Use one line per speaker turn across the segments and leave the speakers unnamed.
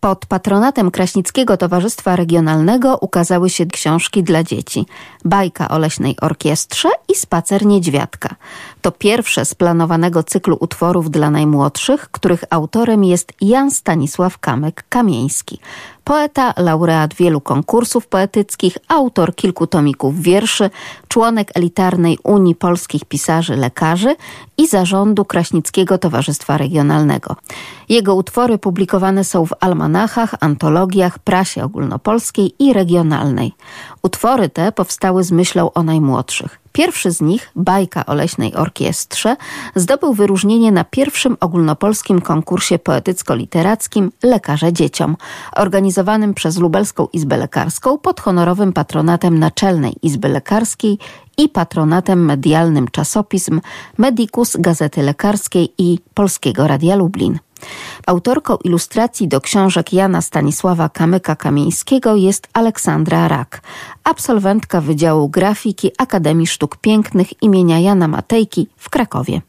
Pod patronatem Kraśnickiego Towarzystwa Regionalnego ukazały się książki dla dzieci. Bajka o leśnej orkiestrze i Spacer Niedźwiadka. To pierwsze z planowanego cyklu utworów dla najmłodszych, których autorem jest Jan Stanisław Kamek-Kamieński. Poeta, laureat wielu konkursów poetyckich, autor kilku tomików wierszy, członek elitarnej Unii Polskich Pisarzy Lekarzy i zarządu Kraśnickiego Towarzystwa Regionalnego. Jego utwory publikowane są w almanachach, antologiach, prasie ogólnopolskiej i regionalnej. Utwory te powstały z myślą o najmłodszych. Pierwszy z nich, bajka o leśnej orkiestrze, zdobył wyróżnienie na pierwszym ogólnopolskim konkursie poetycko-literackim Lekarze Dzieciom, organizowanym przez Lubelską Izbę Lekarską pod honorowym patronatem Naczelnej Izby Lekarskiej i patronatem medialnym czasopism Medicus Gazety Lekarskiej i Polskiego Radia Lublin. Autorką ilustracji do książek Jana Stanisława Kamyka-Kamieńskiego jest Aleksandra Rak, absolwentka Wydziału Grafiki Akademii Sztuk Pięknych imienia Jana Matejki w Krakowie.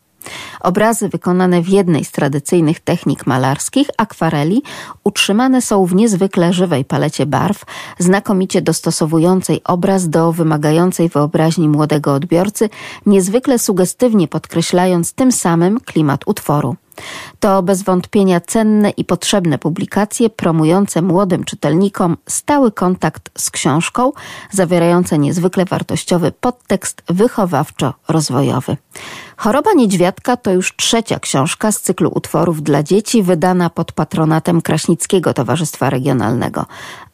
Obrazy wykonane w jednej z tradycyjnych technik malarskich, akwareli, utrzymane są w niezwykle żywej palecie barw, znakomicie dostosowującej obraz do wymagającej wyobraźni młodego odbiorcy, niezwykle sugestywnie podkreślając tym samym klimat utworu. To bez wątpienia cenne i potrzebne publikacje promujące młodym czytelnikom stały kontakt z książką, zawierające niezwykle wartościowy podtekst wychowawczo-rozwojowy. Choroba Niedźwiadka to już trzecia książka z cyklu utworów dla dzieci wydana pod patronatem Kraśnickiego Towarzystwa Regionalnego.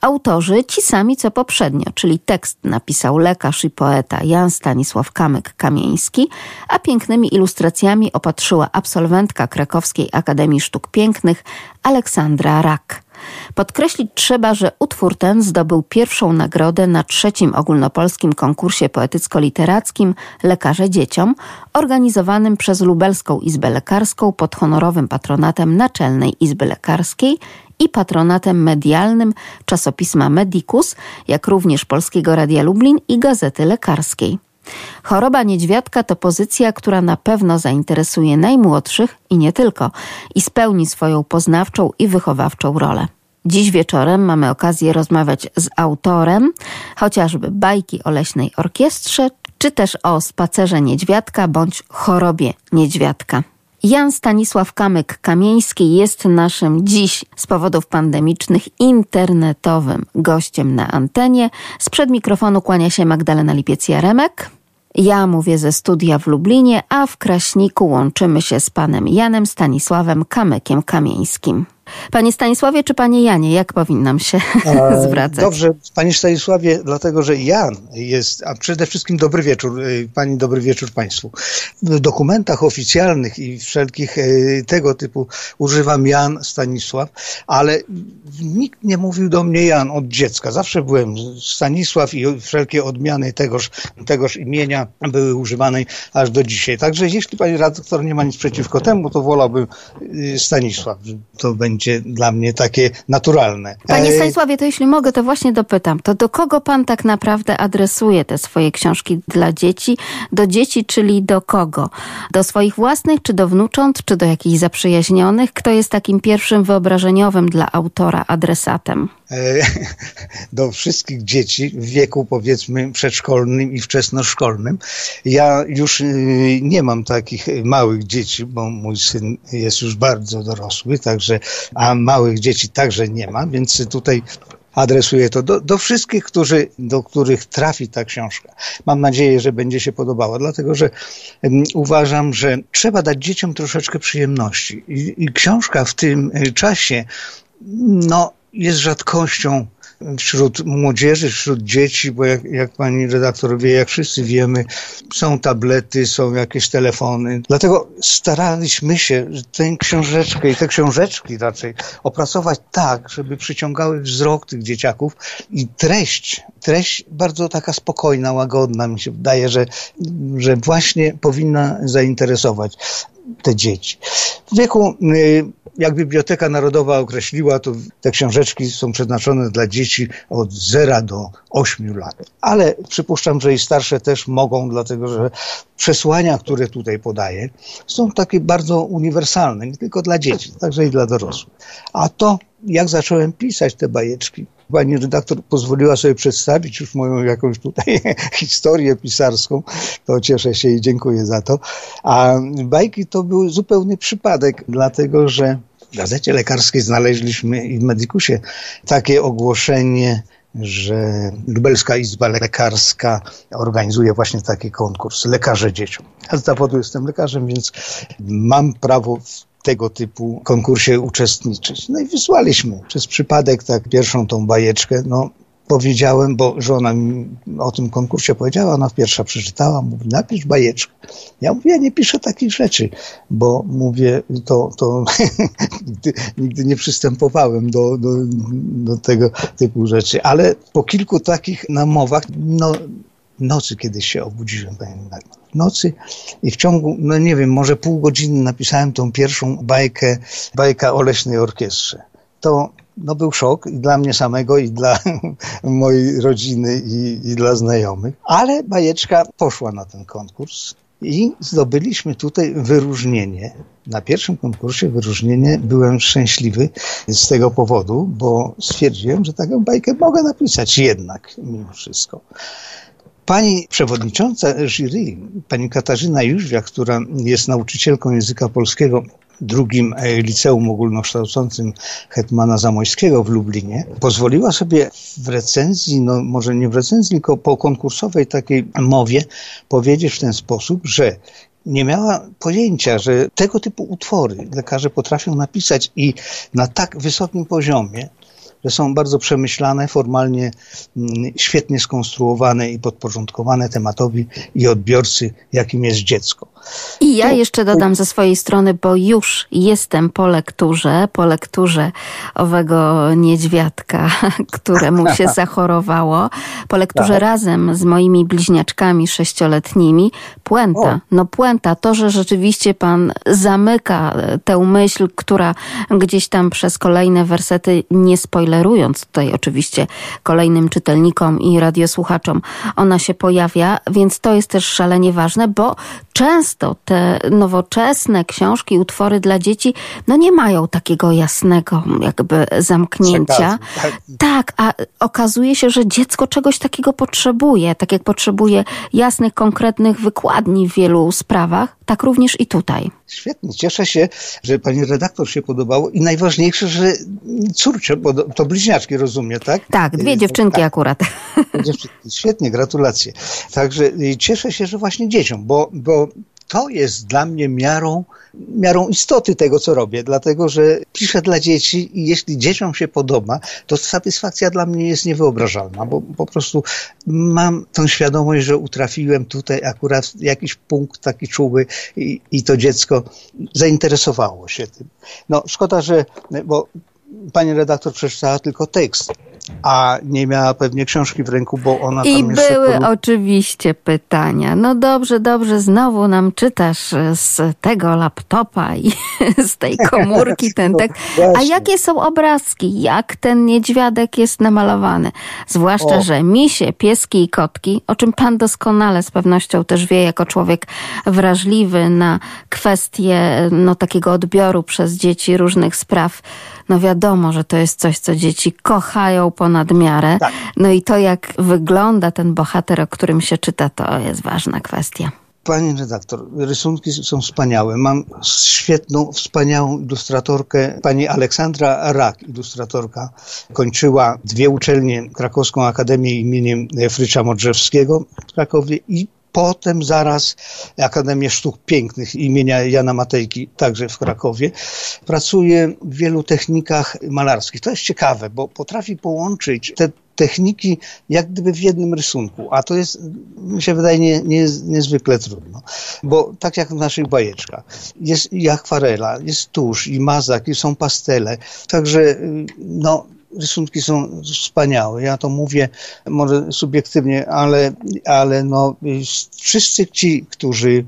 Autorzy ci sami co poprzednio, czyli tekst napisał lekarz i poeta Jan Stanisław Kamyk-Kamieński, a pięknymi ilustracjami opatrzyła absolwentka Krakowskiej Akademii Sztuk Pięknych Aleksandra Rak. Podkreślić trzeba, że utwór ten zdobył pierwszą nagrodę na trzecim ogólnopolskim konkursie poetycko-literackim Lekarze Dzieciom, organizowanym przez Lubelską Izbę Lekarską pod honorowym patronatem Naczelnej Izby Lekarskiej i patronatem medialnym czasopisma Medicus, jak również Polskiego Radia Lublin i Gazety Lekarskiej. Choroba niedźwiadka to pozycja, która na pewno zainteresuje najmłodszych i nie tylko, i spełni swoją poznawczą i wychowawczą rolę. Dziś wieczorem mamy okazję rozmawiać z autorem chociażby bajki o leśnej orkiestrze, czy też o spacerze niedźwiadka bądź chorobie niedźwiadka. Jan Stanisław Kamyk-Kamieński jest naszym dziś z powodów pandemicznych internetowym gościem na antenie. Sprzed mikrofonu kłania się Magdalena Lipiec-Jaremek. Ja mówię ze studia w Lublinie, a w Kraśniku łączymy się z panem Janem Stanisławem Kamykiem Kamieńskim. Panie Stanisławie czy panie Janie, jak powinnam się e, zwracać?
Dobrze, panie Stanisławie, dlatego że Jan jest, a przede wszystkim dobry wieczór, e, pani dobry wieczór państwu. W dokumentach oficjalnych i wszelkich e, tego typu używam Jan Stanisław, ale nikt nie mówił do mnie Jan od dziecka. Zawsze byłem Stanisław i wszelkie odmiany tegoż, tegoż imienia były używane aż do dzisiaj. Także jeśli pani redaktor nie ma nic przeciwko temu, to wolałbym Stanisław. To będzie będzie dla mnie takie naturalne.
Panie Stanisławie, to jeśli mogę, to właśnie dopytam, to do kogo pan tak naprawdę adresuje te swoje książki dla dzieci? Do dzieci, czyli do kogo? Do swoich własnych, czy do wnucząt, czy do jakichś zaprzyjaźnionych? Kto jest takim pierwszym wyobrażeniowym dla autora adresatem? E,
do wszystkich dzieci w wieku powiedzmy przedszkolnym i wczesnoszkolnym. Ja już y, nie mam takich małych dzieci, bo mój syn jest już bardzo dorosły, także, a małych dzieci także nie ma, więc tutaj adresuję to do, do wszystkich, którzy, do których trafi ta książka. Mam nadzieję, że będzie się podobała, dlatego że um, uważam, że trzeba dać dzieciom troszeczkę przyjemności. I, I, książka w tym y, czasie, no, jest rzadkością wśród młodzieży, wśród dzieci, bo jak, jak pani redaktor wie, jak wszyscy wiemy, są tablety, są jakieś telefony. Dlatego staraliśmy się tę książeczkę i te książeczki raczej opracować tak, żeby przyciągały wzrok tych dzieciaków i treść, treść bardzo taka spokojna, łagodna mi się wydaje, że, że właśnie powinna zainteresować te dzieci. W wieku y, jak Biblioteka Narodowa określiła, to te książeczki są przeznaczone dla dzieci od 0 do 8 lat. Ale przypuszczam, że i starsze też mogą, dlatego że przesłania, które tutaj podaję, są takie bardzo uniwersalne, nie tylko dla dzieci, także i dla dorosłych. A to, jak zacząłem pisać te bajeczki, Pani redaktor pozwoliła sobie przedstawić już moją jakąś tutaj historię pisarską, to cieszę się i dziękuję za to. A bajki to był zupełny przypadek, dlatego że w gazecie lekarskiej znaleźliśmy i w Medicusie takie ogłoszenie, że Lubelska Izba Lekarska organizuje właśnie taki konkurs Lekarze Dzieciom. Ja z zawodu jestem lekarzem, więc mam prawo tego typu konkursie uczestniczyć. No i wysłaliśmy przez przypadek tak pierwszą tą bajeczkę. No, powiedziałem, bo żona mi o tym konkursie powiedziała, ona pierwsza przeczytała, mówi, napisz bajeczkę. Ja mówię, ja nie piszę takich rzeczy, bo mówię, to, to nigdy, nigdy, nie przystępowałem do, do, do tego typu rzeczy, ale po kilku takich namowach, no nocy kiedyś się obudziłem, w nocy i w ciągu, no nie wiem, może pół godziny napisałem tą pierwszą bajkę, bajka o leśnej orkiestrze. To no był szok dla mnie samego, i dla mojej rodziny, i, i dla znajomych. Ale bajeczka poszła na ten konkurs i zdobyliśmy tutaj wyróżnienie. Na pierwszym konkursie wyróżnienie byłem szczęśliwy z tego powodu, bo stwierdziłem, że taką bajkę mogę napisać jednak mimo wszystko. Pani przewodnicząca jury, pani Katarzyna Jóźwia, która jest nauczycielką języka polskiego drugim e, liceum ogólnokształcącym Hetmana Zamojskiego w Lublinie, pozwoliła sobie w recenzji, no może nie w recenzji, tylko po konkursowej takiej mowie powiedzieć w ten sposób, że nie miała pojęcia, że tego typu utwory lekarze potrafią napisać i na tak wysokim poziomie, że są bardzo przemyślane, formalnie mm, świetnie skonstruowane i podporządkowane tematowi i odbiorcy, jakim jest dziecko.
I ja jeszcze dodam ze swojej strony, bo już jestem po lekturze, po lekturze owego niedźwiadka, któremu się zachorowało, po lekturze tak. razem z moimi bliźniaczkami sześcioletnimi. Puenta, o. no puenta, to, że rzeczywiście pan zamyka tę myśl, która gdzieś tam przez kolejne wersety, nie spoilerując tutaj oczywiście kolejnym czytelnikom i radiosłuchaczom, ona się pojawia, więc to jest też szalenie ważne, bo często te nowoczesne książki, utwory dla dzieci, no nie mają takiego jasnego jakby zamknięcia. Tak. tak, a okazuje się, że dziecko czegoś takiego potrzebuje, tak jak potrzebuje jasnych, konkretnych wykładni w wielu sprawach, tak również i tutaj.
Świetnie, cieszę się, że pani redaktor się podobało i najważniejsze, że córcze, bo to bliźniaczki rozumie, tak?
Tak, dwie dziewczynki tak. akurat.
Dziewczynki. Świetnie, gratulacje. Także cieszę się, że właśnie dzieciom, bo, bo to jest dla mnie miarą, miarą istoty tego, co robię, dlatego że piszę dla dzieci i jeśli dzieciom się podoba, to satysfakcja dla mnie jest niewyobrażalna, bo po prostu mam tą świadomość, że utrafiłem tutaj akurat jakiś punkt taki czuły i, i to dziecko zainteresowało się tym. No szkoda, że, bo pani redaktor przeczytała tylko tekst, a nie miała pewnie książki w ręku, bo ona
I tam były oczywiście pytania. No dobrze, dobrze, znowu nam czytasz z tego laptopa i z tej komórki ten tekst. A jakie są obrazki? Jak ten niedźwiadek jest namalowany? Zwłaszcza, o. że misie, pieski i kotki, o czym pan doskonale z pewnością też wie, jako człowiek wrażliwy na kwestie no, takiego odbioru przez dzieci różnych spraw, no wiadomo, że to jest coś, co dzieci kochają ponad miarę. Tak. No i to, jak wygląda ten bohater, o którym się czyta, to jest ważna kwestia.
Pani redaktor, rysunki są wspaniałe. Mam świetną, wspaniałą ilustratorkę, pani Aleksandra Rak, ilustratorka. Kończyła dwie uczelnie, Krakowską Akademię imieniem Frycza Modrzewskiego w Krakowie i potem zaraz Akademię Sztuk Pięknych imienia Jana Matejki, także w Krakowie. Pracuje w wielu technikach malarskich. To jest ciekawe, bo potrafi połączyć te techniki jak gdyby w jednym rysunku, a to jest, mi się wydaje, nie, nie, niezwykle trudno, bo tak jak w naszych bajeczkach, jest i akwarela, jest tusz, i mazak, i są pastele, także no, rysunki są wspaniałe. Ja to mówię może subiektywnie, ale, ale no, wszyscy ci, którzy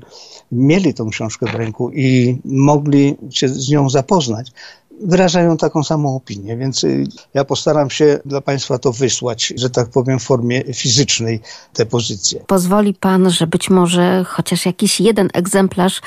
mieli tą książkę w ręku i mogli się z nią zapoznać, wyrażają taką samą opinię, więc y, ja postaram się dla Państwa to wysłać, że tak powiem, w formie fizycznej te pozycje.
Pozwoli Pan, że być może chociaż jakiś jeden egzemplarz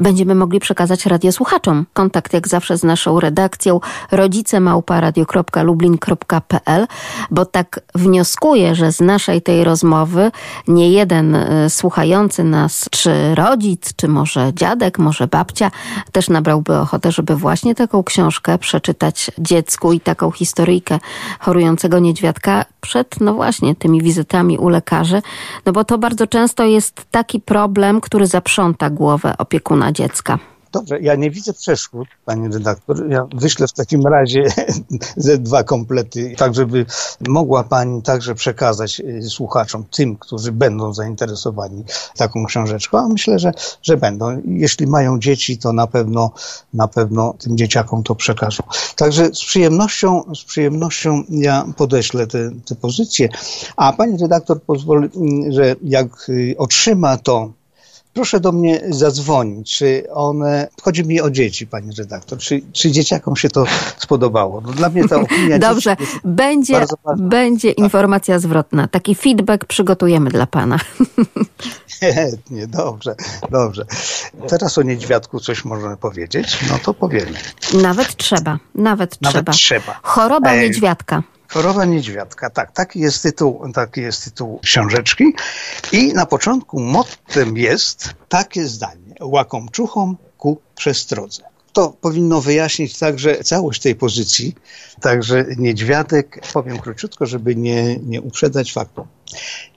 będziemy mogli przekazać radiosłuchaczom. Kontakt jak zawsze z naszą redakcją rodzicemałparadio.lublin.pl, bo tak wnioskuję, że z naszej tej rozmowy nie jeden y, słuchający nas, czy rodzic, czy może dziadek, może babcia, też nabrałby ochotę, żeby właśnie taką książkę przeczytać dziecku i taką historyjkę chorującego niedźwiadka przed, no właśnie, tymi wizytami u lekarzy, no bo to bardzo często jest taki problem, który zaprząta głowę opiekuna dziecka.
Dobrze, ja nie widzę przeszkód, pani redaktor. Ja wyślę w takim razie ze dwa komplety, tak żeby mogła pani także przekazać y, słuchaczom, tym, którzy będą zainteresowani taką książeczką, a myślę, że, że będą. Jeśli mają dzieci, to na pewno, na pewno tym dzieciakom to przekażą. Także z przyjemnością, z przyjemnością ja podeślę te, te pozycje, a pani redaktor pozwoli, że jak y, otrzyma to proszę do mnie zadzwonić, czy one, chodzi mi o dzieci, pani redaktor, czy, czy dzieciakom się to spodobało. No dla mnie ta opinia
Dobrze, będzie, będzie tak. informacja zwrotna. Taki feedback przygotujemy dla pana.
Nie, dobrze, dobrze. Teraz o niedźwiadku coś możemy powiedzieć, no to powiemy.
Nawet trzeba, nawet, nawet trzeba. trzeba. Choroba e, niedźwiadka.
Choroba niedźwiadka, tak, taki jest tytuł, taki jest tytuł książeczki. I na początku mottem jest takie zdanie, łakomczuchom ku przestrodze. To powinno wyjaśnić także całość tej pozycji. Także niedźwiadek, powiem króciutko, żeby nie, nie uprzedzać faktu.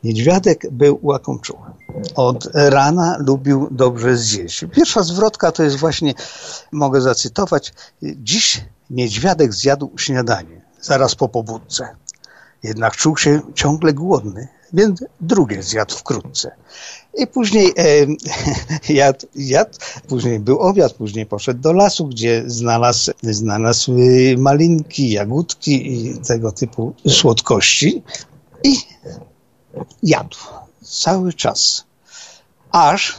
Niedźwiadek był łakomczuchem. Od rana lubił dobrze zjeść. Pierwsza zwrotka to jest właśnie, mogę zacytować, dziś niedźwiadek zjadł śniadanie zaraz po pobudce. Jednak czuł się ciągle głodny, więc drugie zjadł wkrótce. I później e, jadł, jadł, później był obiad, później poszedł do lasu, gdzie znalazł, znalazł y, malinki, jagódki i tego typu słodkości i jadł cały czas. Aż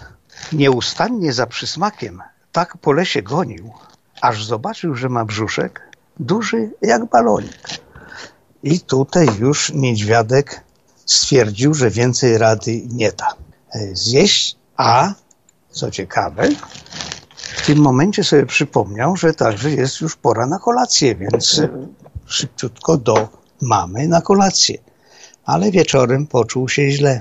nieustannie za przysmakiem tak po lesie gonił, aż zobaczył, że ma brzuszek duży jak balonik. I tutaj już niedźwiadek stwierdził, że więcej rady nie da e, zjeść, a co ciekawe, w tym momencie sobie przypomniał, że także jest już pora na kolację, więc szybciutko do mamy na kolację. Ale wieczorem poczuł się źle,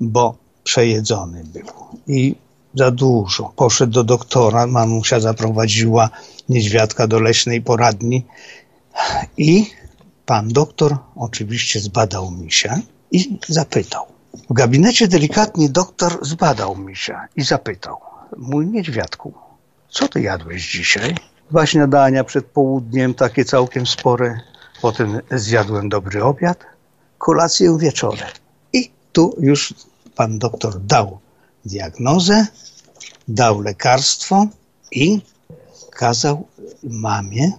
bo przejedzony był i za dużo. Poszedł do doktora, mamusia zaprowadziła niedźwiadka do leśnej poradni i pan doktor oczywiście zbadał misia i zapytał. W gabinecie delikatnie doktor zbadał misia i zapytał. Mój niedźwiadku, co ty jadłeś dzisiaj? Dwa śniadania przed południem, takie całkiem spore. Potem zjadłem dobry obiad, kolację wieczorem. I tu już pan doktor dał diagnozę, dał lekarstwo i kazał mamie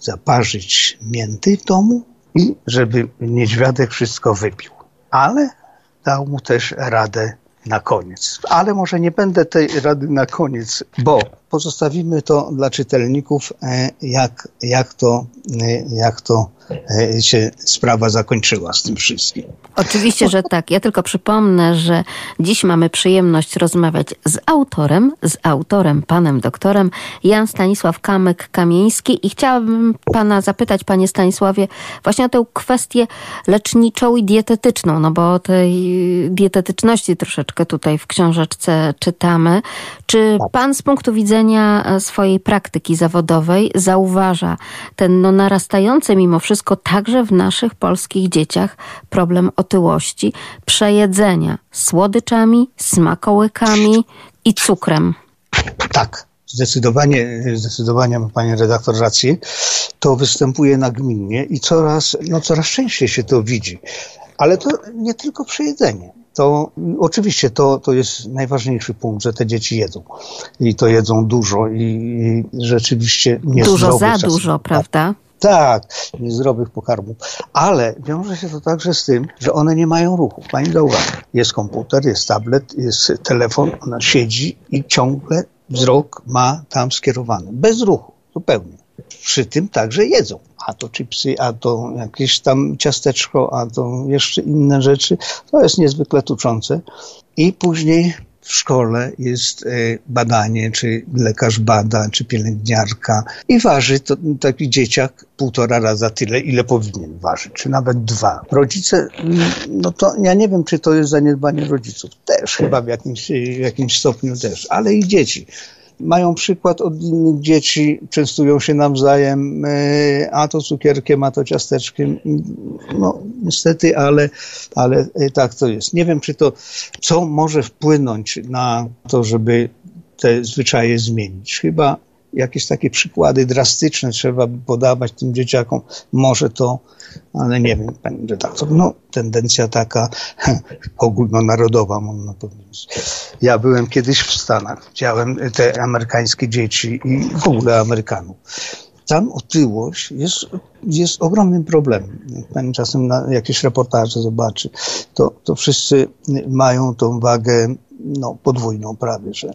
zaparzyć mięty w domu i żeby niedźwiadek wszystko wypił. Ale dał mu też radę na koniec. Ale może nie będę tej rady na koniec, bo pozostawimy to dla czytelników, e, jak, jak, to, e, jak to e, się sprawa zakończyła z tym wszystkim.
Oczywiście, że tak. Ja tylko przypomnę, że dziś mamy przyjemność rozmawiać z autorem, z autorem, panem doktorem Jan Stanisław Kamyk-Kamieński i chciałabym pana zapytać, panie Stanisławie, właśnie o tę kwestię leczniczą i dietetyczną, no bo o tej dietetyczności troszeczkę tutaj w książeczce czytamy. Czy pan z punktu widzenia e, swojej praktyki zawodowej zauważa ten no, narastający mimo wszystko także w naszych polskich dzieciach problem otyłości, przejedzenia słodyczami, smakołykami i cukrem?
Tak. Zdecydowanie, zdecydowanie ma pani redaktor rację. To występuje nagminnie i coraz, no coraz częściej się to widzi. Ale to nie tylko przejedzenie to oczywiście to, to jest najważniejszy punkt, że te dzieci jedzą. I to jedzą dużo i, rzeczywiście nie
Dużo za czasem. dużo, prawda?
Tak, niezdrowych pokarmów. Ale wiąże się to także z tym, że one nie mają ruchu. Pani zauważy, jest komputer, jest tablet, jest telefon, ona siedzi i ciągle wzrok ma tam skierowany. Bez ruchu, zupełnie. Przy tym także jedzą. A to chipsy, a to jakieś tam ciasteczko, a to jeszcze inne rzeczy. To jest niezwykle tuczące. I później w szkole jest e, badanie, czy lekarz bada, czy pielęgniarka i waży to taki dzieciak półtora raza tyle, ile powinien ważyć, czy nawet dwa. Rodzice, no to ja nie wiem, czy to jest zaniedbanie rodziców. Też chyba w jakimś, w jakimś stopniu też, ale i dzieci mają przykład od innych dzieci, częstują się nawzajem, e, a to cukierkiem, a to ciasteczkiem. No niestety, ale, ale e, tak to jest. Nie wiem, czy to, co może wpłynąć na to, żeby te zwyczaje zmienić. Chyba jakieś takie przykłady drastyczne trzeba by podawać tym dzieciakom. Może to, ale nie wiem, panie redaktor, no tendencja taka ogólnonarodowa, można powiedzieć. Ja byłem kiedyś w Stanach, widziałem te amerykańskie dzieci i w ogóle Amerykanów. Tam otyłość jest, jest ogromnym problemem. Jak pani czasem na jakieś reportaże zobaczy, to, to wszyscy mają tą wagę no, podwójną prawie, że.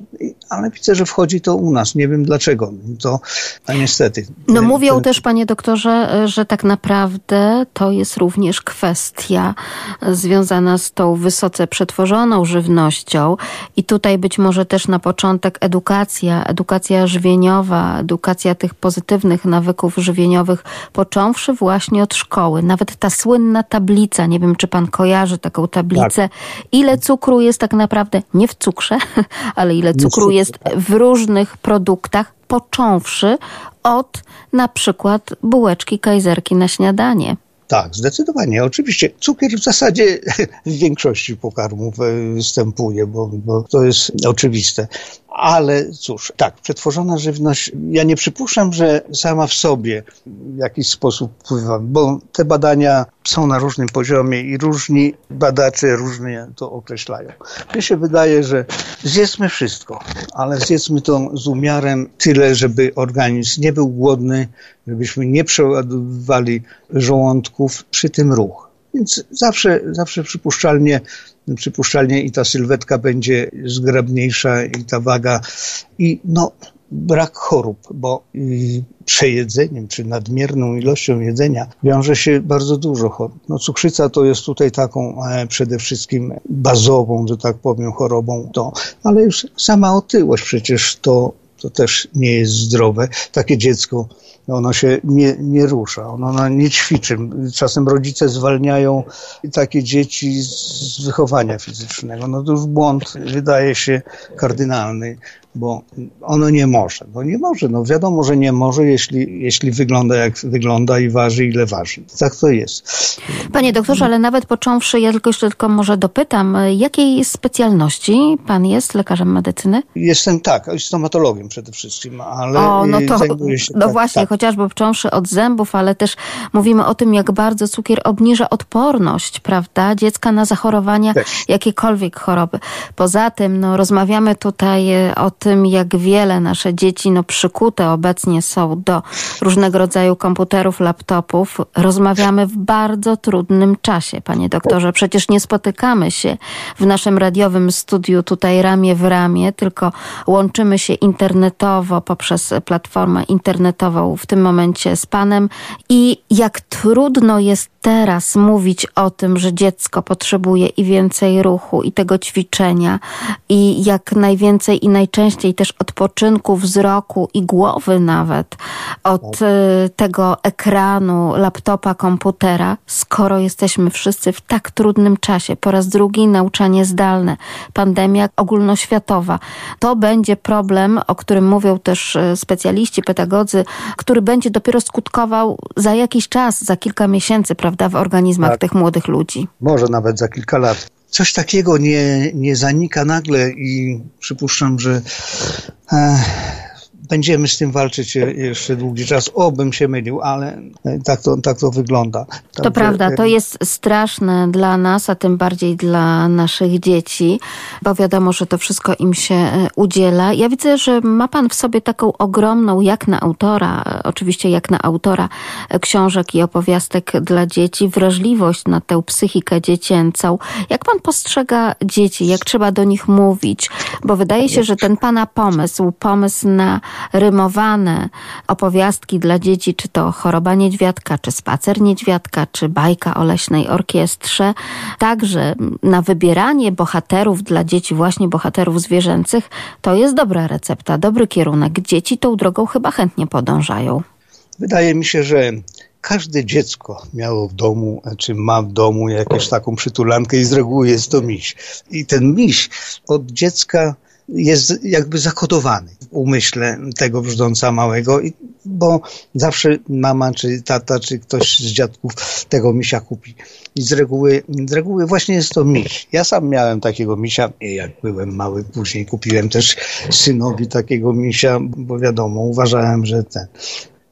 Ale widzę, że wchodzi to u nas. Nie wiem dlaczego. To a niestety.
No mówią też, panie doktorze, że tak naprawdę to jest również kwestia związana z tą wysoce przetworzoną żywnością i tutaj być może też na początek edukacja, edukacja żywieniowa, edukacja tych pozytywnych nawyków żywieniowych, począwszy właśnie od szkoły. Nawet ta słynna tablica, nie wiem, czy pan kojarzy taką tablicę, tak. ile cukru jest tak naprawdę nie w cukrze, ale ile cukru jest w różnych produktach, począwszy od na przykład bułeczki kajzerki na śniadanie.
Tak, zdecydowanie. Oczywiście cukier w zasadzie w większości pokarmów e, występuje, bo, bo to jest oczywiste. Ale cóż, tak, przetworzona żywność, ja nie przypuszczam, że sama w sobie w jakiś sposób wpływa, bo te badania są na różnym poziomie i różni badacze różnie to określają. Mnie się wydaje, że zjedzmy wszystko, ale zjedzmy to z umiarem tyle, żeby organizm nie był głodny, żebyśmy nie przeładowywali żołądków, przy tym ruch. Więc zawsze, zawsze przypuszczalnie, przypuszczalnie i ta sylwetka będzie zgrabniejsza i ta waga i no brak chorób, bo przejedzeniem czy nadmierną ilością jedzenia wiąże się bardzo dużo chorób. No, cukrzyca to jest tutaj taką e, przede wszystkim bazową, że tak powiem, chorobą, to, ale już sama otyłość przecież to, to też nie jest zdrowe. Takie dziecko ono się nie, nie rusza, ono nie ćwiczy. Czasem rodzice zwalniają takie dzieci z wychowania fizycznego. No to już błąd wydaje się kardynalny bo ono nie może. No nie może, no wiadomo, że nie może, jeśli, jeśli wygląda jak wygląda i waży ile waży. Tak to jest.
Panie doktorze, ale nawet począwszy, ja tylko jeszcze tylko może dopytam, jakiej specjalności pan jest lekarzem medycyny?
Jestem tak, stomatologiem przede wszystkim, ale
o, no to, się, No tak, właśnie, tak. Chociażby począwszy od zębów, ale też mówimy o tym, jak bardzo cukier obniża odporność, prawda, dziecka na zachorowania, też. jakiekolwiek choroby. Poza tym, no rozmawiamy tutaj o tym, jak wiele nasze dzieci no, przykute obecnie są do różnego rodzaju komputerów, laptopów, rozmawiamy w bardzo trudnym czasie, panie doktorze. Przecież nie spotykamy się w naszym radiowym studiu tutaj ramię w ramię, tylko łączymy się internetowo poprzez platformę internetową w tym momencie z panem i jak trudno jest teraz mówić o tym, że dziecko potrzebuje i więcej ruchu, i tego ćwiczenia, i jak najwięcej i najczęściej też odpoczynku wzroku i głowy nawet od y, tego ekranu, laptopa, komputera, skoro jesteśmy wszyscy w tak trudnym czasie. Po raz drugi nauczanie zdalne, pandemia ogólnoświatowa. To będzie problem, o którym mówią też y, specjaliści, pedagodzy, który będzie dopiero skutkował za jakiś czas, za kilka miesięcy, prawda? prawda, w organizmach tak. tych młodych ludzi.
Może nawet za kilka lat. Coś takiego nie, nie zanika nagle i przypuszczam, że e, będziemy z tym walczyć jeszcze długi czas. Obym się mylił, ale tak to, tak to wygląda.
to prawda, to jest straszne dla nas, a tym bardziej dla naszych dzieci, bo wiadomo, że to wszystko im się e, udziela. Ja widzę, że ma pan w sobie taką ogromną, jak na autora, e, oczywiście jak na autora e, książek i opowiastek dla dzieci, wrażliwość na tę psychikę dziecięcą. Jak pan postrzega dzieci, jak trzeba do nich mówić? Bo wydaje się, że ten pana pomysł, pomysł na rymowane opowiastki dla dzieci, czy to choroba niedźwiadka, czy spacer niedźwiadka, czy bajka o leśnej orkiestrze. Także na wybieranie bohaterów dla dzieci, właśnie bohaterów zwierzęcych, to jest dobra recepta, dobry kierunek. Dzieci tą drogą chyba chętnie podążają.
Wydaje mi się, że każde dziecko miało w domu, czy ma w domu jakąś taką przytulankę i z reguły jest to miś. I ten miś od dziecka jest jakby zakodowany w umyśle tego brzdąca małego, bo zawsze mama, czy tata, czy ktoś z dziadków tego misia kupi. I z reguły, z reguły właśnie jest to miś. Ja sam miałem takiego misia, jak byłem mały, później kupiłem też synowi takiego misia, bo wiadomo, uważałem, że ten,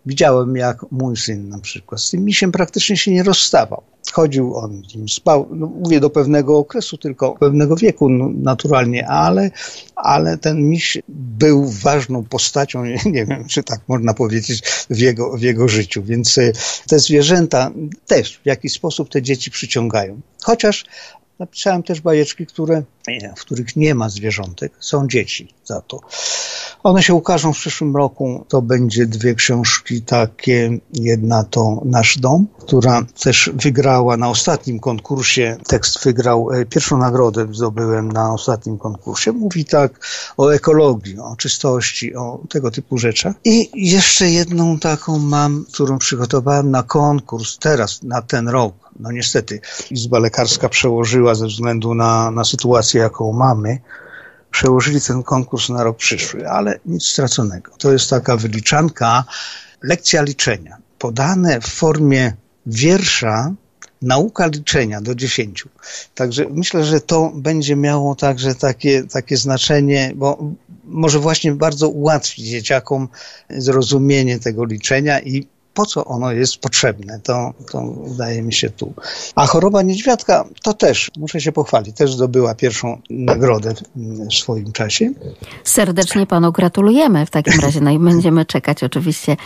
Widziałem, jak mój syn na przykład z tym misiem praktycznie się nie rozstawał. Chodził on z nim, spał, no mówię do pewnego okresu, tylko pewnego wieku no, naturalnie, ale, ale ten miś był ważną postacią, nie wiem, czy tak można powiedzieć, w jego, w jego życiu. Więc e, te zwierzęta też w jakiś sposób te dzieci przyciągają. Chociaż Napisałem też bajeczki, które, w których nie ma zwierzątek, są dzieci za to. One się ukażą w przyszłym roku. To będzie dwie książki takie. Jedna to Nasz Dom, która też wygrała na ostatnim konkursie. Tekst wygrał, e, pierwszą nagrodę zdobyłem na ostatnim konkursie. Mówi tak o ekologii, o czystości, o tego typu rzeczach. I jeszcze jedną taką mam, którą przygotowałem na konkurs teraz, na ten rok no niestety Izba Lekarska przełożyła ze względu na, na sytuację, jaką mamy, przełożyli ten konkurs na rok przyszły, ale nic straconego. To jest taka wyliczanka, lekcja liczenia, podane w formie wiersza, nauka liczenia do dziesięciu. Także myślę, że to będzie miało także takie, takie znaczenie, bo może właśnie bardzo ułatwić dzieciakom zrozumienie tego liczenia i po co ono jest potrzebne, to, to wydaje mi się tu. A choroba niedźwiadka to też, muszę się pochwalić, też zdobyła pierwszą nagrodę w swoim czasie.
Serdecznie panu gratulujemy w takim razie. No i będziemy czekać oczywiście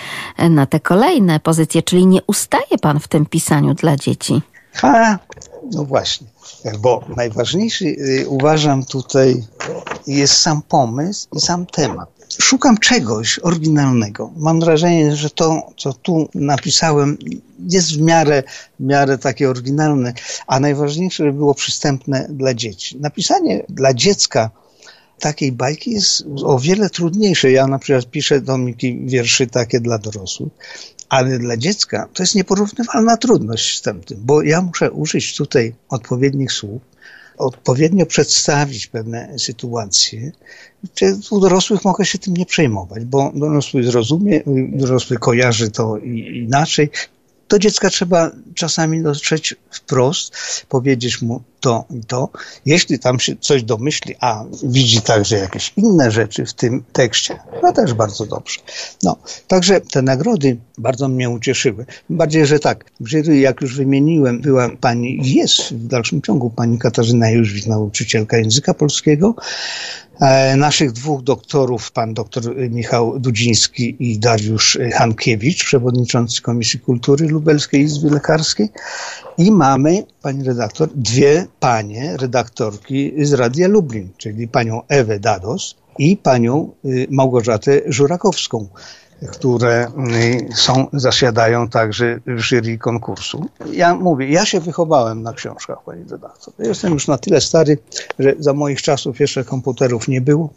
na te kolejne pozycje, czyli nie ustaje pan w tym pisaniu dla dzieci.
Ha, no właśnie, bo najważniejszy y, uważam tutaj jest sam pomysł i sam temat szukam czegoś oryginalnego. Mam wrażenie, że to, co tu napisałem, jest w miarę, w miarę takie oryginalne, a najważniejsze, żeby było przystępne dla dzieci. Napisanie dla dziecka takiej bajki jest o wiele trudniejsze. Ja na przykład piszę domiki wierszy takie dla dorosłych, ale dla dziecka to jest nieporównywalna trudność z tym, bo ja muszę użyć tutaj odpowiednich słów, odpowiednio przedstawić pewne sytuacje. U dorosłych mogę się tym nie przejmować, bo dorosły zrozumie, dorosły kojarzy to inaczej. Do dziecka trzeba czasami dotrzeć wprost, powiedzieć mu to i to. Jeśli tam się coś domyśli, a widzi także jakieś inne rzeczy w tym tekście, to też bardzo dobrze. No, także te nagrody bardzo mnie ucieszyły. Bardziej, że tak, w jury, jak już wymieniłem, była pani, jest w dalszym ciągu pani Katarzyna Jóźwik, nauczycielka języka polskiego, e, naszych dwóch doktorów, pan doktor Michał Dudziński i Dariusz Hankiewicz, przewodniczący Komisji Kultury Lubelskiej Izby Lekarskiej i mamy, pani redaktor, dwie panie redaktorki z Radia Lublin, czyli panią Ewę Dados i panią y, Małgorzatę Żurakowską które y, są, zasiadają także w jury konkursu. Ja mówię, ja się wychowałem na książkach, pani redaktor. Jestem już na tyle stary, że za moich czasów jeszcze komputerów nie było,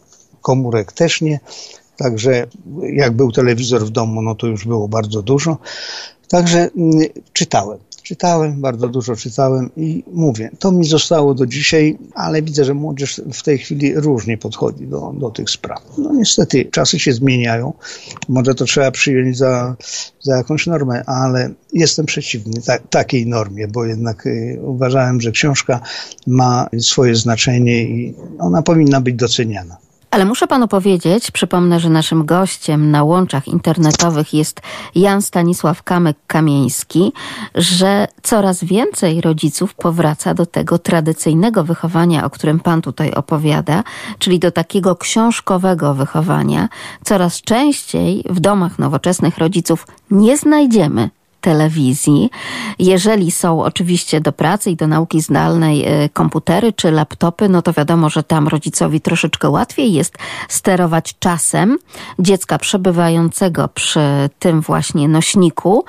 komórek też nie, także jak był telewizor w domu, no to już było bardzo dużo. Także y, czytałem. Czytałem, bardzo dużo czytałem i mówię, to mi zostało do dzisiaj, ale widzę, że młodzież w tej chwili różnie podchodzi do, do tych spraw. No niestety, czasy się zmieniają. Może to trzeba przyjąć za, za jakąś normę, ale jestem przeciwny ta, takiej normie, bo jednak y, uważałem, że książka ma swoje znaczenie i ona powinna być doceniana.
Ale muszę panu powiedzieć, przypomnę, że naszym gościem na łączach internetowych jest Jan Stanisław Kamek-Kamieński, że coraz więcej rodziców powraca do tego tradycyjnego wychowania, o którym pan tutaj opowiada, czyli do takiego książkowego wychowania. Coraz częściej w domach nowoczesnych rodziców nie znajdziemy telewizji. Jeżeli są oczywiście do pracy i do nauki zdalnej e, komputery czy laptopy, no to wiadomo, że tam rodzicowi troszeczkę łatwiej jest sterować czasem dziecka przebywającego przy tym właśnie nośniku.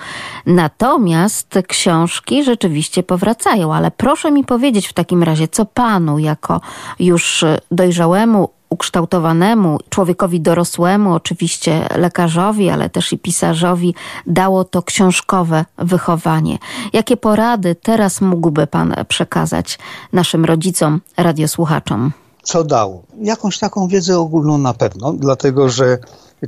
Natomiast książki rzeczywiście powracają, ale proszę mi powiedzieć w takim razie, co panu jako już dojrzałemu ukształtowanemu człowiekowi dorosłemu, oczywiście lekarzowi, ale też i pisarzowi, dało to książkowe wychowanie. Jakie porady teraz mógłby Pan przekazać naszym rodzicom, radiosłuchaczom?
Co dało? Jakąś taką wiedzę ogólną na pewno, dlatego że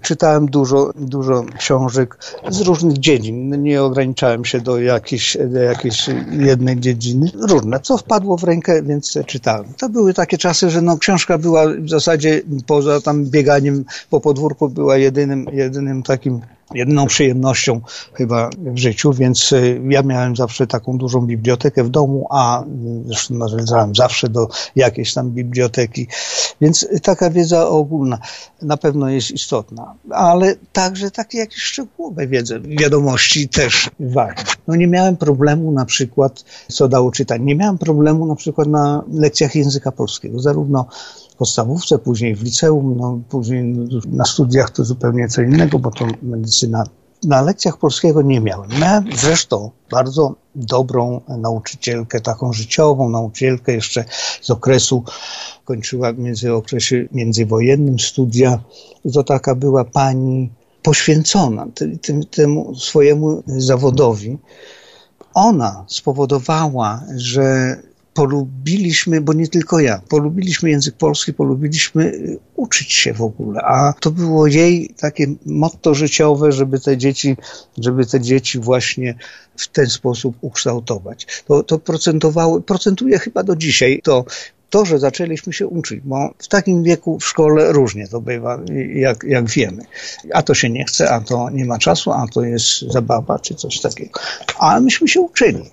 Czytałem dużo, dużo książek z różnych dziedzin. Nie ograniczałem się do jakiejś, do jakiejś jednej dziedziny. Różne, co wpadło w rękę, więc czytałem. To były takie czasy, że no, książka była w zasadzie poza tam bieganiem po podwórku była jedynym, jedynym takim jedyną przyjemnością chyba w życiu, więc y, ja miałem zawsze taką dużą bibliotekę w domu, a y, zresztą nawiązałem zawsze do jakiejś tam biblioteki, więc taka wiedza ogólna na pewno jest istotna, ale także takie jakieś szczegółowe wiedze, wiadomości też ważne. No nie miałem problemu na przykład, co dało czytać, nie miałem problemu na przykład na lekcjach języka polskiego, zarówno podstawówce, później w liceum, no, później na studiach to zupełnie co innego, bo to medycyna. Na lekcjach polskiego nie miałem. Miałem zresztą bardzo dobrą nauczycielkę, taką życiową nauczycielkę jeszcze z okresu, kończyła między okresie międzywojennym studia. To taka była pani poświęcona tym, temu swojemu zawodowi. Ona spowodowała, że polubiliśmy, bo nie tylko ja, polubiliśmy język polski, polubiliśmy y, uczyć się w ogóle, a to było jej takie motto życiowe, żeby te dzieci, żeby te dzieci właśnie w ten sposób ukształtować. To, to procentowało, procentuje chyba do dzisiaj to to, że zaczęliśmy się uczyć, bo w takim wieku w szkole różnie to bywa, jak, jak wiemy. A to się nie chce, a to nie ma czasu, a to jest zabawa, czy coś takiego. A myśmy się uczyli.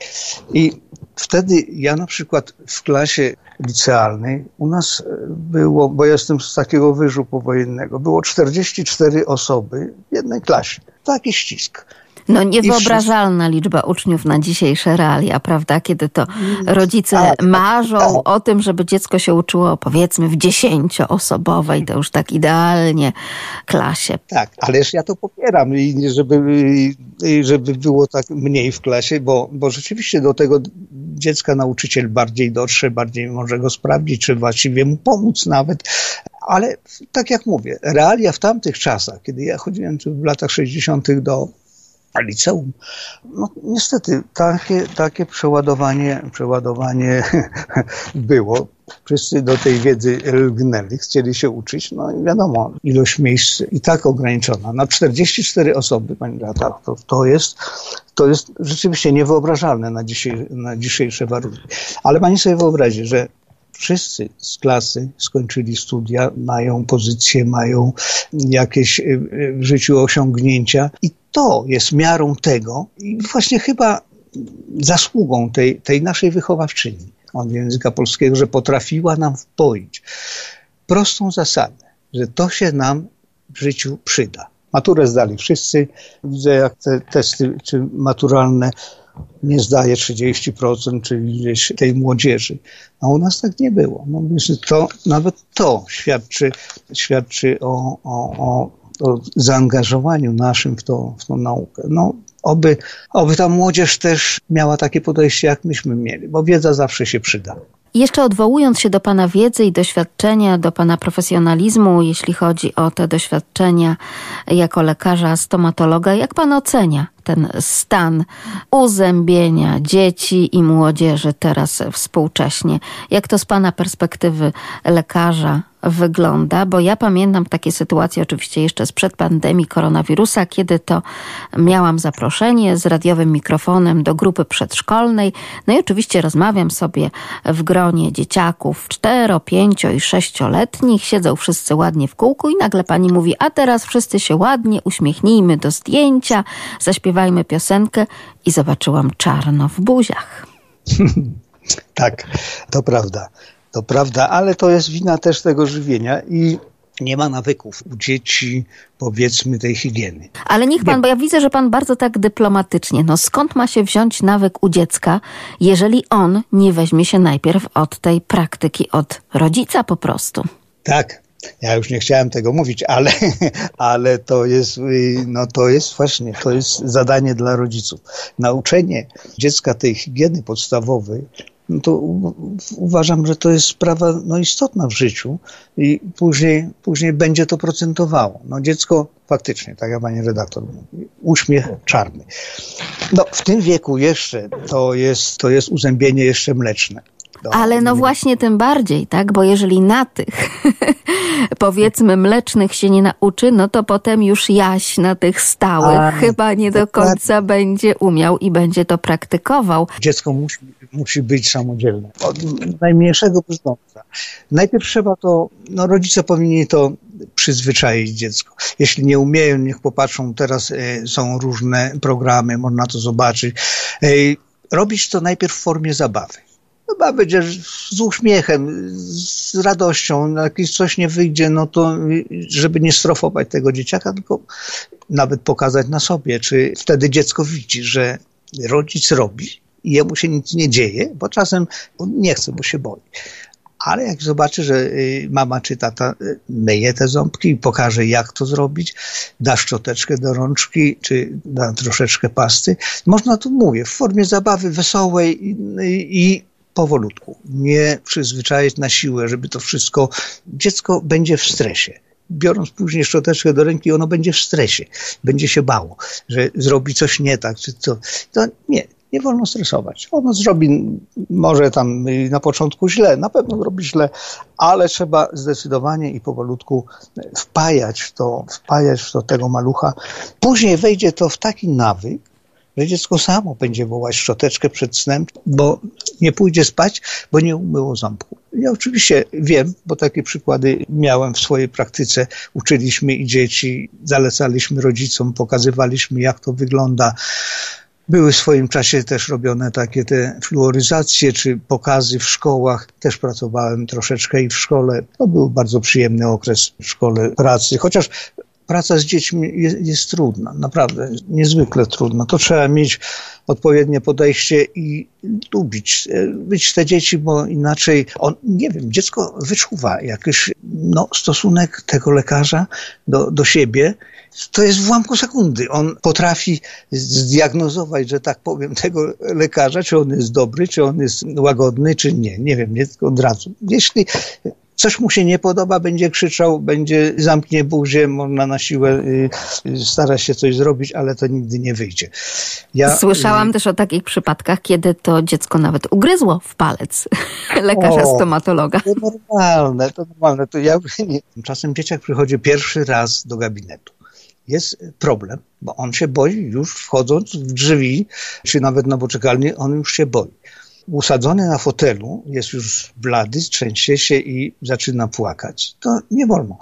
I wtedy ja na przykład w klasie licealnej u nas było, bo jestem z takiego wyżu powojennego, było 44 osoby w jednej klasie. Taki ścisk.
No niewyobrażalna liczba uczniów na dzisiejsze realia, prawda? Kiedy to rodzice tak, marzą tak. o tym, żeby dziecko się uczyło powiedzmy w dziesięcioosobowej, to już tak idealnie klasie.
Tak, ależ ja to popieram i żeby, żeby było tak mniej w klasie, bo, bo rzeczywiście do tego dziecka nauczyciel bardziej dotrze, bardziej może go sprawdzić, czy właściwie mu pomóc nawet. Ale tak jak mówię, realia w tamtych czasach, kiedy ja chodziłem w latach 60. do liceum. No, niestety takie, takie przeładowanie, przeładowanie było. Wszyscy do tej wiedzy lgnęli, chcieli się uczyć, no i wiadomo, ilość miejsc i tak ograniczona. Na 44 osoby, pani Beata, to, to, jest, to jest rzeczywiście niewyobrażalne na, na dzisiejsze warunki. Ale pani sobie wyobrazi, że wszyscy z klasy skończyli studia, mają pozycje, mają jakieś y, y, w życiu osiągnięcia i to jest miarą tego i właśnie chyba zasługą tej, tej naszej wychowawczyni od języka polskiego, że potrafiła nam wpoić prostą zasadę, że to się nam w życiu przyda. Maturę zdali wszyscy. Widzę, jak te testy czy maturalne nie zdaje 30%, czyli gdzieś tej młodzieży. A u nas tak nie było. No, to, nawet to świadczy, świadczy o, o, o, o zaangażowaniu naszym w, to, w tą naukę. No, oby, oby ta młodzież też miała takie podejście, jak myśmy mieli, bo wiedza zawsze się przyda.
Jeszcze odwołując się do Pana wiedzy i doświadczenia, do Pana profesjonalizmu, jeśli chodzi o te doświadczenia jako lekarza, stomatologa, jak Pan ocenia ten stan uzębienia dzieci i młodzieży teraz współcześnie? Jak to z Pana perspektywy lekarza wygląda, bo ja pamiętam takie sytuacje oczywiście jeszcze sprzed pandemii koronawirusa, kiedy to miałam zaproszenie z radiowym mikrofonem do grupy przedszkolnej. No i oczywiście rozmawiam sobie w gronie dzieciaków cztero, pięcio i sześcioletnich. Siedzą wszyscy ładnie w kółku i nagle pani mówi, a teraz wszyscy się ładnie uśmiechnijmy do zdjęcia, zaśpiewajmy piosenkę i zobaczyłam czarno w buziach.
tak, to prawda. To prawda, ale to jest wina też tego żywienia i nie ma nawyków u dzieci, powiedzmy, tej higieny.
Ale niech pan, bo ja widzę, że pan bardzo tak dyplomatycznie. No skąd ma się wziąć nawyk u dziecka, jeżeli on nie weźmie się najpierw od tej praktyki, od rodzica po prostu?
Tak, ja już nie chciałem tego mówić, ale, ale to jest, no to jest właśnie, to jest zadanie dla rodziców. Nauczenie dziecka tej higieny podstawowej, no to uważam, że to jest sprawa no, istotna w życiu i później, później będzie to procentowało. No dziecko faktycznie, tak jak pani redaktor mówi, uśmiech czarny. No w tym wieku jeszcze to jest, to jest uzębienie jeszcze mleczne.
No, Ale no właśnie tym bardziej, tak? Bo jeżeli na tych powiedzmy mlecznych się nie nauczy, no to potem już jaś na tych stałych A, chyba nie do końca będzie umiał i będzie to praktykował.
Dziecko musi, musi być samodzielne. Od najmniejszego bezdomca. Najpierw trzeba to, no rodzice powinni to przyzwyczaić dziecko. Jeśli nie umieją, niech popatrzą, teraz e, są różne programy, można to zobaczyć. E, robić to najpierw w formie zabawy chyba będzie z uśmiechem, z radością, no, jak coś nie wyjdzie, no to żeby nie strofować tego dzieciaka, tylko nawet pokazać na sobie, czy wtedy dziecko widzi, że rodzic robi i jemu się nic nie dzieje, bo czasem on nie chce, bo się boi. Ale jak zobaczy, że y, mama czy tata y, myje te ząbki i pokaże, jak to zrobić, da szczoteczkę do rączki, czy da troszeczkę pasty, można tu mówię, w formie zabawy wesołej i, i powolutku, nie przyzwyczaić na siłę, żeby to wszystko, dziecko będzie w stresie. Biorąc później szczoteczkę do ręki, ono będzie w stresie, będzie się bało, że zrobi coś nie tak, czy co. To nie, nie wolno stresować. Ono zrobi może tam na początku źle, na pewno zrobi źle, ale trzeba zdecydowanie i powolutku wpajać w to, wpajać w to tego malucha. Później wejdzie to w taki nawyk, że dziecko samo będzie wołać szczoteczkę przed snem, bo nie pójdzie spać, bo nie umyło ząbku. Ja oczywiście wiem, bo takie przykłady miałem w swojej praktyce. Uczyliśmy i dzieci, zalecaliśmy rodzicom, pokazywaliśmy, jak to wygląda. Były w swoim czasie też robione takie te fluoryzacje czy pokazy w szkołach. Też pracowałem troszeczkę i w szkole. To był bardzo przyjemny okres w szkole pracy, chociaż praca z dziećmi jest, jest, trudna, naprawdę niezwykle trudna. To trzeba mieć odpowiednie podejście i lubić, być te dzieci, bo inaczej on, nie wiem, dziecko wyczuwa jakiś no, stosunek tego lekarza do, do siebie. To jest w ułamku sekundy. On potrafi zdiagnozować, że tak powiem, tego lekarza, czy on jest dobry, czy on jest łagodny, czy nie. Nie wiem, nie od razu. Jeśli coś mu się nie podoba, będzie krzyczał, będzie zamknie buzię, można na siłę y, stara się coś zrobić, ale to nigdy nie wyjdzie.
Ja, Słyszałam y, też o takich przypadkach, kiedy to dziecko nawet ugryzło w palec lekarza o, stomatologa.
To normalne, to normalne. To ja nie. Czasem dzieciak przychodzi pierwszy raz do gabinetu jest problem, bo on się boi już wchodząc w drzwi, czy nawet na poczekalni, on już się boi usadzony na fotelu, jest już blady, trzęsie się i zaczyna płakać. To nie wolno.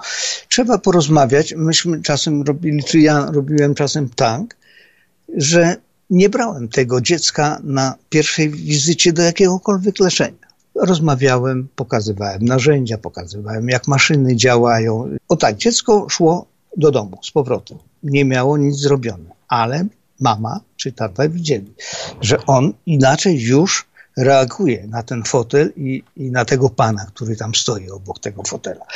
Trzeba porozmawiać. Myśmy czasem robili, czy ja robiłem czasem tak, że nie brałem tego dziecka na pierwszej wizycie do jakiegokolwiek leczenia. Rozmawiałem, pokazywałem narzędzia, pokazywałem jak maszyny działają. O tak, dziecko szło do domu z powrotem. Nie miało nic zrobione, ale mama czy tata widzieli, że on inaczej już reaguje na ten fotel i, i na tego pana, który tam stoi obok tego fotela.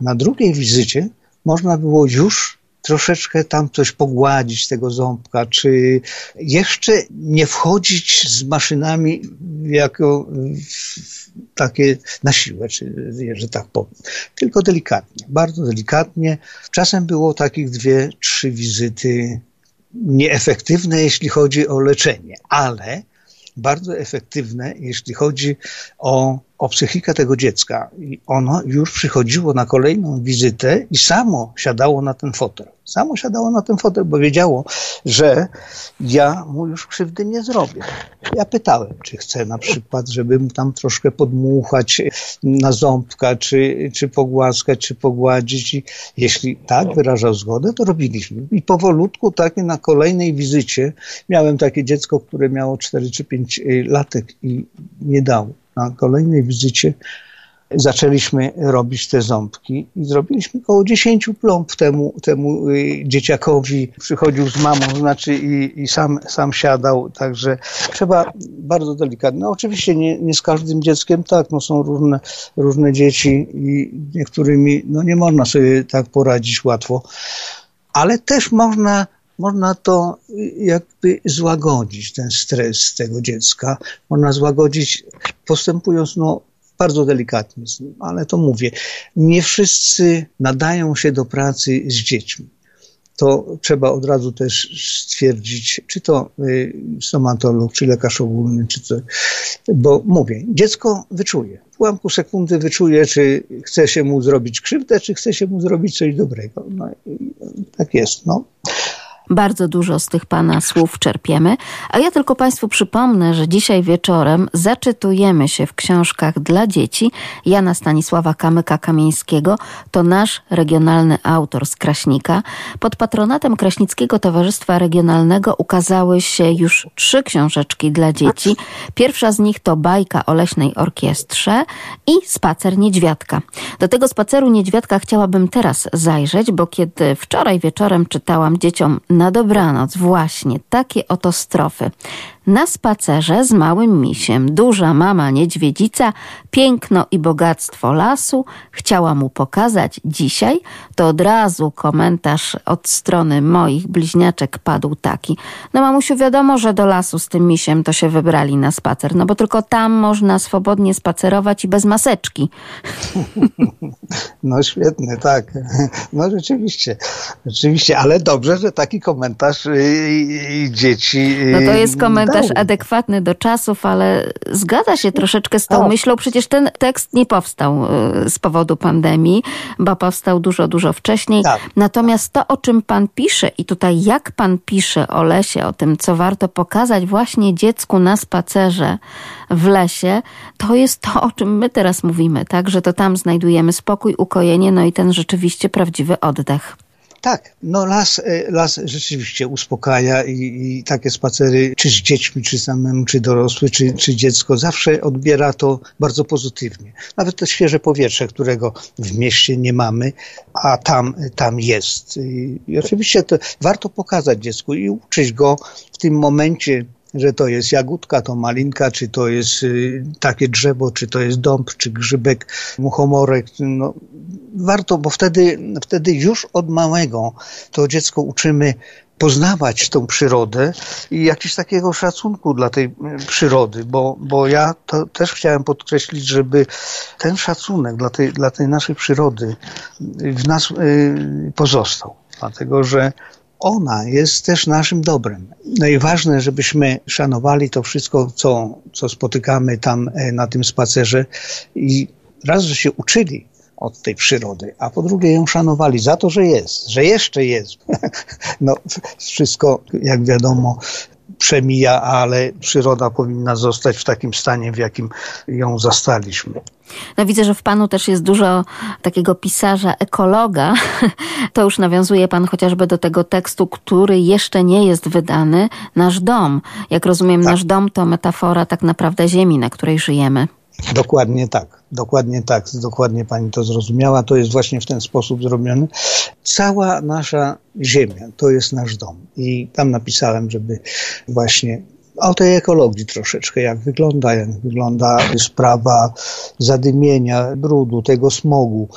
Na drugiej wizycie można było już troszeczkę tam coś pogładzić tego ząbka, czy jeszcze nie wchodzić z maszynami jako takie na siłę, czy, że tak powiem, tylko delikatnie, bardzo delikatnie. Czasem było takich dwie, trzy wizyty nieefektywne, jeśli chodzi o leczenie, ale bardzo efektywne, jeśli chodzi o, o psychikę tego dziecka. I ono już przychodziło na kolejną wizytę i samo siadało na ten fotel. Samo siadało na ten fotel, bo wiedziało, że ja mu już krzywdy nie zrobię. Ja pytałem, czy chce na przykład, żeby mu tam troszkę podmuchać na ząbka, czy, czy pogłaskać, czy pogładzić. I jeśli tak wyrażał zgodę, to robiliśmy. I powolutku, tak na kolejnej wizycie, miałem takie dziecko, które miało 4 czy 5 latek i nie dało. Na kolejnej wizycie zaczęliśmy robić te ząbki i zrobiliśmy około 10 plomb temu, temu y, dzieciakowi. Przychodził z mamą, znaczy i, i sam, sam siadał, także trzeba bardzo delikatnie. No oczywiście nie, nie z każdym dzieckiem tak, no są różne, różne dzieci i niektórymi no nie można sobie tak poradzić łatwo, ale też można można to jakby złagodzić, ten stres tego dziecka. Można złagodzić postępując no, bardzo delikatnie z nim, ale to mówię, nie wszyscy nadają się do pracy z dziećmi. To trzeba od razu też stwierdzić, czy to y, stomatolog, czy lekarz ogólny, czy co. Bo mówię, dziecko wyczuje. W ułamku sekundy wyczuje, czy chce się mu zrobić krzywdę, czy chce się mu zrobić coś dobrego. No, tak jest. No.
Bardzo dużo z tych Pana słów czerpiemy, a ja tylko Państwu przypomnę, że dzisiaj wieczorem zaczytujemy się w książkach dla dzieci Jana Stanisława Kamyka-Kamieńskiego. To nasz regionalny autor z Kraśnika. Pod patronatem Kraśnickiego Towarzystwa Regionalnego ukazały się już trzy książeczki dla dzieci. Pierwsza z nich to bajka o leśnej orkiestrze i spacer niedźwiadka. Do tego spaceru niedźwiadka chciałabym teraz zajrzeć, bo kiedy wczoraj wieczorem czytałam dzieciom na dobranoc właśnie takie oto strofy. Na spacerze z małym misiem duża mama niedźwiedzica piękno i bogactwo lasu chciała mu pokazać dzisiaj, to od razu komentarz od strony moich bliźniaczek padł taki. No mamusiu wiadomo, że do lasu z tym misiem to się wybrali na spacer, no bo tylko tam można swobodnie spacerować i bez maseczki.
No świetnie, tak. No rzeczywiście, rzeczywiście, ale dobrze, że taki komentarz i, dzieci.
No to jest komentarz dał. adekwatny do czasów, ale zgadza się troszeczkę z tą myślą. Przecież ten tekst nie powstał y, z powodu pandemii, bo powstał dużo, dużo wcześniej. Tak. Natomiast to, o czym pan pisze i tutaj jak pan pisze o lesie, o tym, co warto pokazać właśnie dziecku na spacerze w lesie, to jest to, o czym my teraz mówimy, tak? Że to tam znajdujemy spokój, ukojenie, no i ten rzeczywiście prawdziwy oddech.
Tak, no las, e, las rzeczywiście uspokaja i, i, takie spacery, czy z dziećmi, czy samemu, czy dorosły, czy, czy dziecko, zawsze odbiera to bardzo pozytywnie. Nawet to świeże powietrze, którego w mieście nie mamy, a tam, tam jest. I, i oczywiście to warto pokazać dziecku i uczyć go w tym momencie, że to jest jagódka, to malinka, czy to jest y, takie drzewo, czy to jest dąb, czy grzybek, muchomorek. No, warto, bo wtedy, wtedy już od małego to dziecko uczymy poznawać tą przyrodę i jakiś takiego szacunku dla tej y, przyrody, bo, bo ja to też chciałem podkreślić, żeby ten szacunek dla tej, dla tej naszej przyrody w nas y, pozostał. Dlatego, że ona jest też naszym dobrem. No i ważne, żebyśmy szanowali to wszystko, co, co spotykamy tam e, na tym spacerze i raz, że się uczyli od tej przyrody, a po drugie ją szanowali za to, że jest, że jeszcze jest. No, wszystko, jak wiadomo, przemija, ale przyroda powinna zostać w takim stanie, w jakim ją zastaliśmy.
No widzę, że w panu też jest dużo takiego pisarza, ekologa. To już nawiązuje pan chociażby do tego tekstu, który jeszcze nie jest wydany. Nasz dom. Jak rozumiem, tak. nasz dom to metafora tak naprawdę ziemi, na której żyjemy.
Dokładnie tak, dokładnie tak, dokładnie pani to zrozumiała. To jest właśnie w ten sposób zrobione. Cała nasza ziemia to jest nasz dom. I tam napisałem, żeby właśnie o tej ekologii troszeczkę, jak wygląda, jak wygląda sprawa zadymienia, brudu, tego smogu,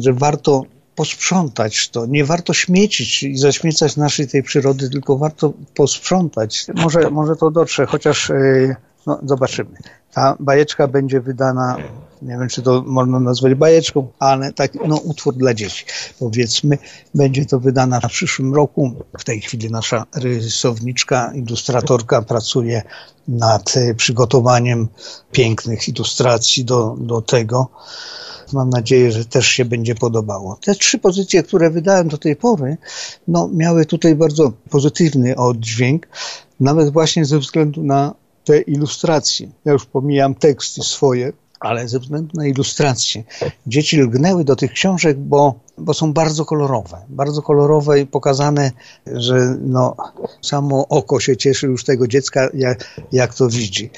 że warto posprzątać to. Nie warto śmiecić i zaśmiecać naszej tej przyrody, tylko warto posprzątać. Może, może to dotrze, chociaż yy, no, zobaczymy. Ta bajeczka będzie wydana, nie wiem czy to można nazwać bajeczką, ale tak, no, utwór dla dzieci. Powiedzmy, będzie to wydana w przyszłym roku. W tej chwili nasza rysowniczka, ilustratorka pracuje nad e, przygotowaniem pięknych ilustracji do, do tego. Mam nadzieję, że też się będzie podobało. Te trzy pozycje, które wydałem do tej pory, no, miały tutaj bardzo pozytywny oddźwięk, nawet właśnie ze względu na te ilustracje. Ja już pomijam teksty swoje, ale ze względu na ilustracje dzieci lgnęły do tych książek, bo, bo są bardzo kolorowe. Bardzo kolorowe i pokazane, że no, samo oko się cieszy już tego dziecka, jak, jak to widzi.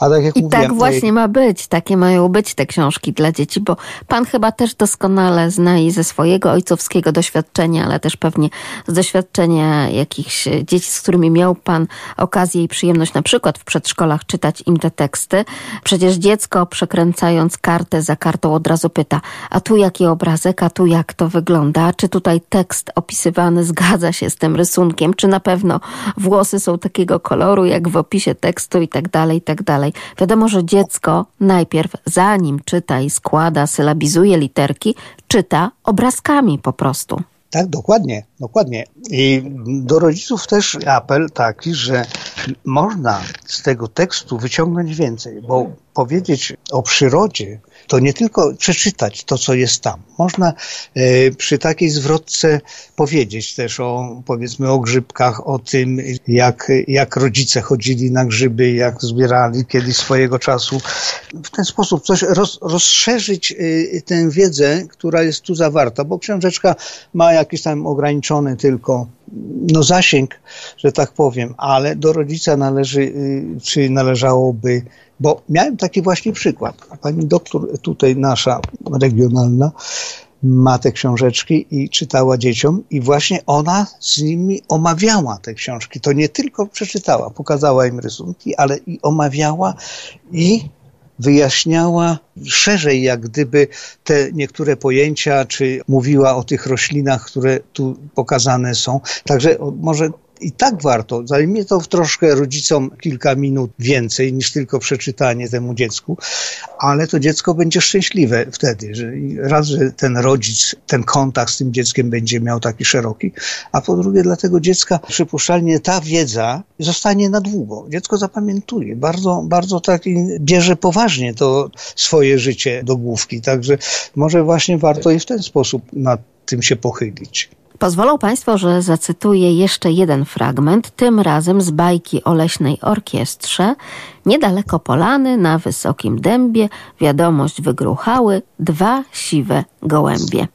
A tak jak
I
mówiłem,
tak właśnie ma być, takie mają być te książki dla dzieci, bo pan chyba też doskonale zna i ze swojego ojcowskiego doświadczenia, ale też pewnie z doświadczenia jakichś dzieci, z którymi miał pan okazję i przyjemność na przykład w przedszkolach czytać im te teksty. Przecież dziecko przekręcając kartę za kartą od razu pyta, a tu jaki obrazek, a tu jak to wygląda, czy tutaj tekst opisywany zgadza się z tym rysunkiem, czy na pewno włosy są takiego koloru, jak w opisie tekstu i tak dalej, i tak dalej. Wiadomo, że dziecko najpierw, zanim czyta i składa, sylabizuje literki, czyta obrazkami po prostu.
Tak, dokładnie, dokładnie. I do rodziców też apel taki, że można z tego tekstu wyciągnąć więcej, bo powiedzieć o przyrodzie to nie tylko przeczytać to, co jest tam. Można e, przy takiej zwrotce powiedzieć też o, powiedzmy, o grzybkach, o tym, jak, jak rodzice chodzili na grzyby, jak zbierali kiedyś swojego czasu. W ten sposób coś roz, rozszerzyć e, tę wiedzę, która jest tu zawarta, bo książeczka ma jakiś tam ograniczony tylko no zasięg, że tak powiem, ale do rodzica należy, y, czy należałoby, bo miałem taki właśnie przykład. Pani doktor tutaj nasza regionalna ma te książeczki i czytała dzieciom i właśnie ona z nimi omawiała te książki. To nie tylko przeczytała, pokazała im rysunki, ale i omawiała i wyjaśniała szerzej, jak gdyby te niektóre pojęcia, czy mówiła o tych roślinach, które tu pokazane są. Także może i tak warto. Zajmie to troszkę rodzicom kilka minut więcej niż tylko przeczytanie temu dziecku, ale to dziecko będzie szczęśliwe wtedy, że raz, że ten rodzic, ten kontakt z tym dzieckiem będzie miał taki szeroki, a po drugie dla tego dziecka przypuszczalnie ta wiedza zostanie na długo. Dziecko zapamiętuje, bardzo, bardzo taki bierze poważnie to swoje życie do główki, także może właśnie warto i w ten sposób nad tym się pochylić.
Pozwolą Państwo, że zacytuję jeszcze jeden fragment, tym razem z bajki o leśnej orkiestrze. Niedaleko polany, na wysokim dębie, wiadomość wygruchały dwa siwe gołębie.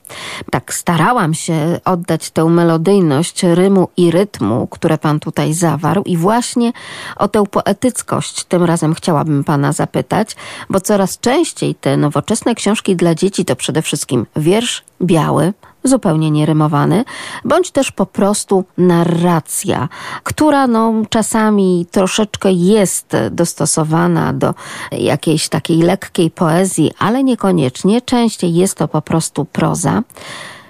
Tak starałam się oddać tę melodyjność rymu i rytmu, które Pan tutaj zawarł i właśnie o tę poetyckość tym razem chciałabym Pana zapytać, bo coraz częściej te nowoczesne książki dla dzieci to przede wszystkim wiersz biały, zupełnie nierymowany, bądź też po prostu narracja, która no, czasami troszeczkę jest dostosowana do jakiejś takiej lekkiej poezji, ale niekoniecznie. Częściej jest to po prostu proza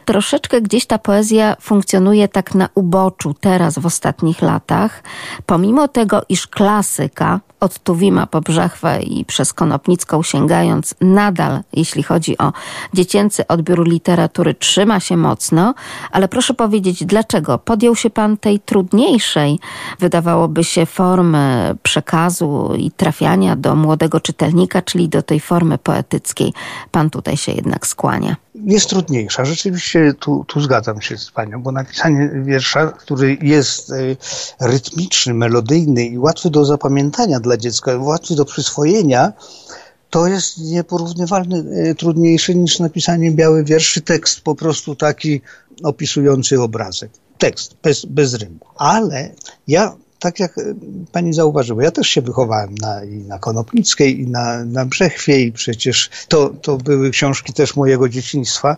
troszeczkę gdzieś ta poezja funkcjonuje tak na uboczu teraz w ostatnich latach, pomimo tego, iż klasyka od Tuwima po Brzechwę i przez Konopnicką sięgając nadal, jeśli chodzi o dziecięcy odbiór literatury, trzyma się mocno, ale proszę powiedzieć, dlaczego? Podjął się pan tej trudniejszej, wydawałoby się, formy przekazu i trafiania do młodego czytelnika, czyli do tej formy poetyckiej. Pan tutaj się jednak skłania
jest trudniejsza. Rzeczywiście tu, tu zgadzam się z panią, bo napisanie wiersza, który jest e, rytmiczny, melodyjny i łatwy do zapamiętania dla dziecka, łatwy do przyswojenia, to jest nieporównywalnie trudniejsze niż napisanie biały wierszy, tekst po prostu taki opisujący obrazek. Tekst, bez, bez rymu. Ale ja tak jak e, pani zauważyła, ja też się wychowałem na, i na Konopnickiej, i na, na Brzechwie, i przecież to, to były książki też mojego dzieciństwa.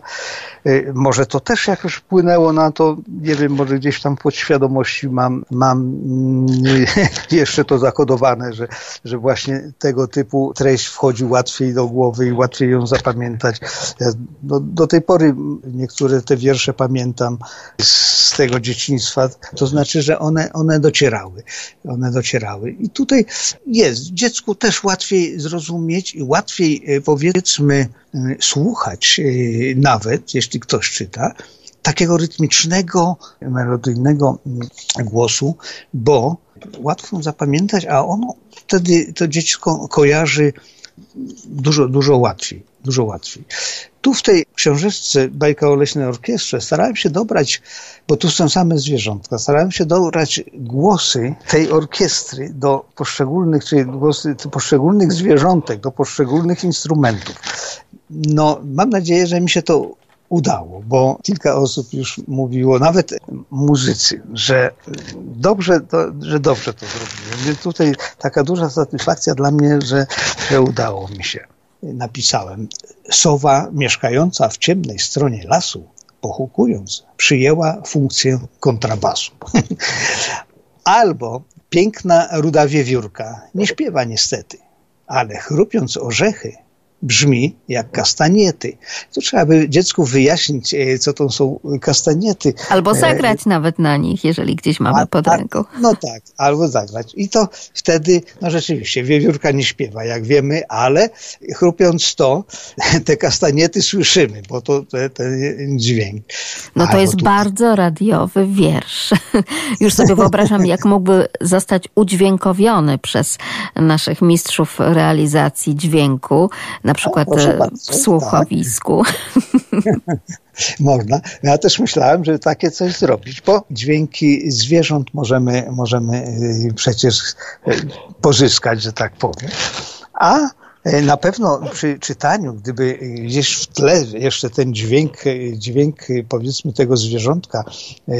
E, może to też jakoś wpłynęło na to, nie wiem, może gdzieś tam podświadomości mam, mam mm, jeszcze to zakodowane, że, że właśnie tego typu treść wchodzi łatwiej do głowy i łatwiej ją zapamiętać. Ja do, do tej pory niektóre te wiersze pamiętam z tego dzieciństwa, to znaczy, że one, one docierały docierały. One docierały. I tutaj jest dziecku też łatwiej zrozumieć i łatwiej e, powiedzmy e, słuchać e, nawet, jeśli ktoś czyta, takiego rytmicznego, melodyjnego mm, głosu, bo łatwo zapamiętać, a ono wtedy to dziecko kojarzy dużo, dużo łatwiej, dużo łatwiej. Tu w tej książeczce Bajka o Leśnej Orkiestrze starałem się dobrać, bo tu są same zwierzątka, starałem się dobrać głosy tej orkiestry do poszczególnych, czyli głosy poszczególnych zwierzątek, do poszczególnych instrumentów. No, mam nadzieję, że mi się to udało, bo kilka osób już mówiło, nawet muzycy, że dobrze to, że dobrze to zrobiłem. Więc tutaj taka duża satysfakcja dla mnie, że, że udało mi się. Napisałem, sowa mieszkająca w ciemnej stronie lasu, pochukując, przyjęła funkcję kontrabasu. Albo piękna ruda wiewiórka nie śpiewa niestety, ale chrupiąc orzechy, brzmi jak kastaniety. To trzeba by dziecku wyjaśnić, e, co to są kastaniety.
Albo e, zagrać nawet na nich, jeżeli gdzieś mamy a, pod ręką.
A, no tak, albo zagrać. I to wtedy, no rzeczywiście, wiewiórka nie śpiewa, jak wiemy, ale chrupiąc to, te kastaniety słyszymy, bo to ten dźwięk.
No to jest bardzo radiowy wiersz. Już sobie wyobrażam, jak mógłby zostać udźwiękowiony przez naszych mistrzów realizacji dźwięku na przykład o, e, bardzo, w słuchowisku.
Tak. Można. Ja też myślałem, że takie coś zrobić, bo dźwięki zwierząt możemy, możemy e, przecież e, pozyskać, że tak powiem. A na pewno przy czytaniu, gdyby gdzieś w tle jeszcze ten dźwięk, dźwięk powiedzmy tego zwierzątka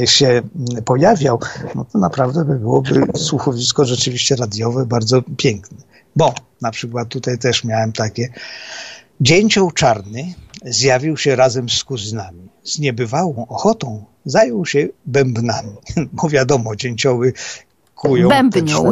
się pojawiał, no to naprawdę by byłoby słuchowisko rzeczywiście radiowe bardzo piękne. Bo na przykład tutaj też miałem takie. Dzięcioł czarny zjawił się razem z kuzynami. Z niebywałą ochotą zajął się bębnami. Bo wiadomo, dzięcioły kują.
Bębnią.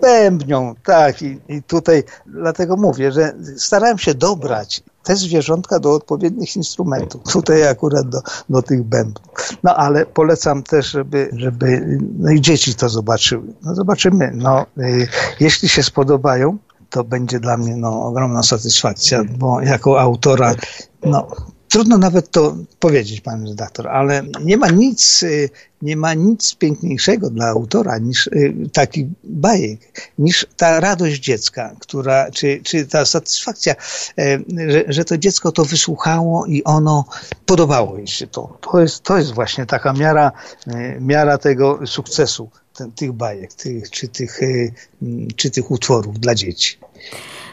Bębnią, tak. I, I tutaj dlatego mówię, że starałem się dobrać te zwierzątka do odpowiednich instrumentów. Tutaj akurat do, do tych bębnów. No ale polecam też, żeby, żeby no i dzieci to zobaczyły. No zobaczymy. No, y, jeśli się spodobają, to będzie dla mnie no, ogromna satysfakcja, bo jako autora no, Trudno nawet to powiedzieć, panie redaktor, ale nie ma nic, y, nie ma nic piękniejszego dla autora niż y, taki bajek, niż ta radość dziecka, która, czy, czy ta satysfakcja, y, że, że to dziecko to wysłuchało i ono podobało jej się to. To jest, to jest właśnie taka miara, miara tego sukcesu ten, tych bajek, tych, czy, tych, czy tych utworów dla dzieci.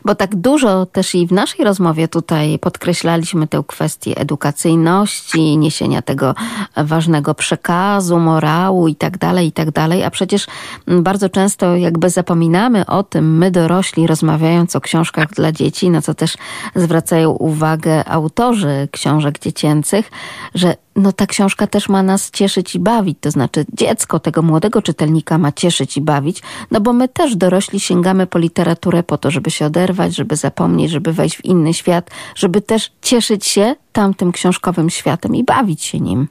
Bo tak dużo też i w naszej rozmowie tutaj podkreślaliśmy tę kwestię edukacyjności, niesienia tego ważnego przekazu, morału i tak dalej, i tak dalej. A przecież bardzo często jakby zapominamy o tym, my dorośli rozmawiając o książkach dla dzieci, na co też zwracają uwagę autorzy książek dziecięcych, że no ta książka też ma nas cieszyć i bawić, to znaczy dziecko tego młodego czytelnika ma cieszyć i bawić, no bo my też dorośli sięgamy po literaturę po to, żeby się oderwać, żeby zapomnieć, żeby wejść w inny świat, żeby też cieszyć się tamtym książkowym światem i bawić się nim.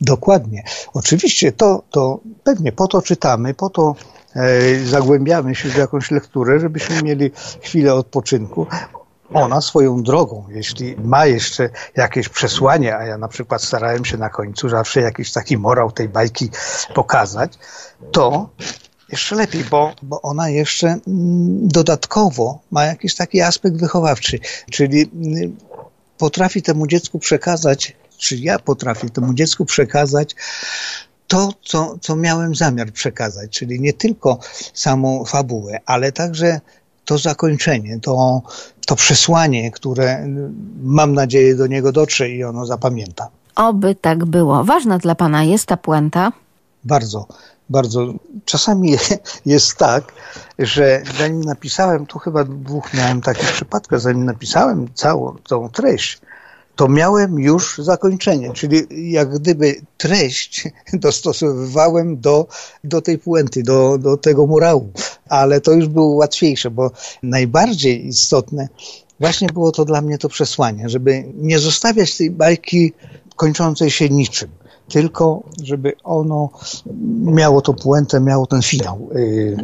Dokładnie. Oczywiście to, to pewnie po to czytamy, po to e, zagłębiamy się w jakąś lekturę, żebyśmy mieli chwilę odpoczynku, ona swoją drogą, jeśli ma jeszcze jakieś przesłanie, a ja na przykład starałem się na końcu zawsze jakiś taki morał tej bajki pokazać, to jeszcze lepiej, bo, bo ona jeszcze mm, dodatkowo ma jakiś taki aspekt wychowawczy, czyli mm, potrafi temu dziecku przekazać, czy ja potrafię temu dziecku przekazać to, co, co miałem zamiar przekazać, czyli nie tylko samą fabułę, ale także to zakończenie, to, to przesłanie, które mam nadzieję do niego dotrze i ono zapamięta.
Oby tak było. Ważna dla Pana jest ta puenta?
Bardzo, bardzo. Czasami jest tak, że zanim napisałem, tu chyba dwóch miałem takich przypadków, zanim napisałem całą tą treść, to miałem już zakończenie, czyli jak gdyby treść dostosowywałem do, do tej puenty, do, do tego murału, ale to już było łatwiejsze, bo najbardziej istotne właśnie było to dla mnie to przesłanie, żeby nie zostawiać tej bajki kończącej się niczym tylko żeby ono miało to puentę, miało ten finał, yy,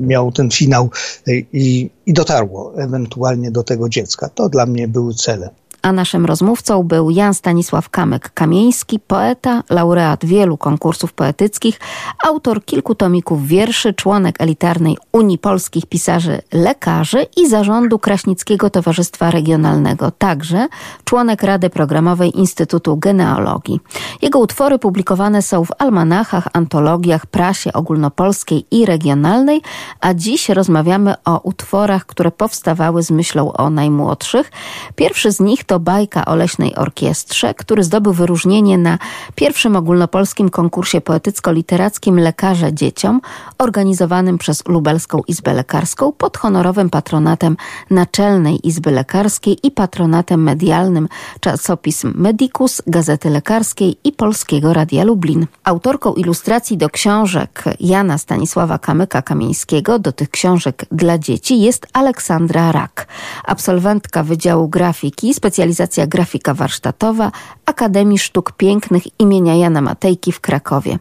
miało ten finał yy, i, i dotarło ewentualnie do tego dziecka. To dla mnie były cele
a naszym rozmówcą był Jan Stanisław Kamek-Kamieński, poeta, laureat wielu konkursów poetyckich, autor kilku tomików wierszy, członek elitarnej Unii Polskich Pisarzy Lekarzy i zarządu Kraśnickiego Towarzystwa Regionalnego, także członek Rady Programowej Instytutu Genealogii. Jego utwory publikowane są w almanachach, antologiach, prasie ogólnopolskiej i regionalnej, a dziś rozmawiamy o utworach, które powstawały z myślą o najmłodszych. Pierwszy z nich to bajka o leśnej orkiestrze, który zdobył wyróżnienie na pierwszym ogólnopolskim konkursie poetycko-literackim Lekarze Dzieciom, organizowanym przez Lubelską Izbę Lekarską pod honorowym patronatem Naczelnej Izby Lekarskiej i patronatem medialnym czasopism Medicus, Gazety Lekarskiej i Polskiego Radia Lublin. Autorką ilustracji do książek Jana Stanisława Kamyka-Kamieńskiego, do tych książek dla dzieci jest Aleksandra Rak, absolwentka Wydziału Grafiki, specjalizacja grafika warsztatowa Akademii Sztuk Pięknych imienia Jana Matejki w Krakowie.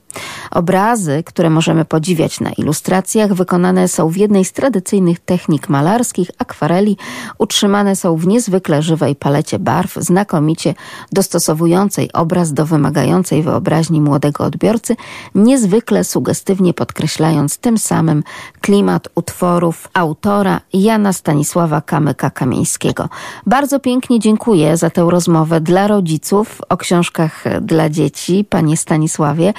Obrazy, które możemy podziwiać na ilustracjach, wykonane są w jednej z tradycyjnych technik malarskich, akwareli, utrzymane są w niezwykle żywej palecie barw, znakomicie dostosowującej obraz do wymagającej wyobraźni młodego odbiorcy, niezwykle sugestywnie podkreślając tym samym klimat utworów autora Jana Stanisława Kamyka-Kamieńskiego. Bardzo pięknie dziękuję za tę rozmowę dla rodziców o książkach dla dzieci. Panie Stanisławie,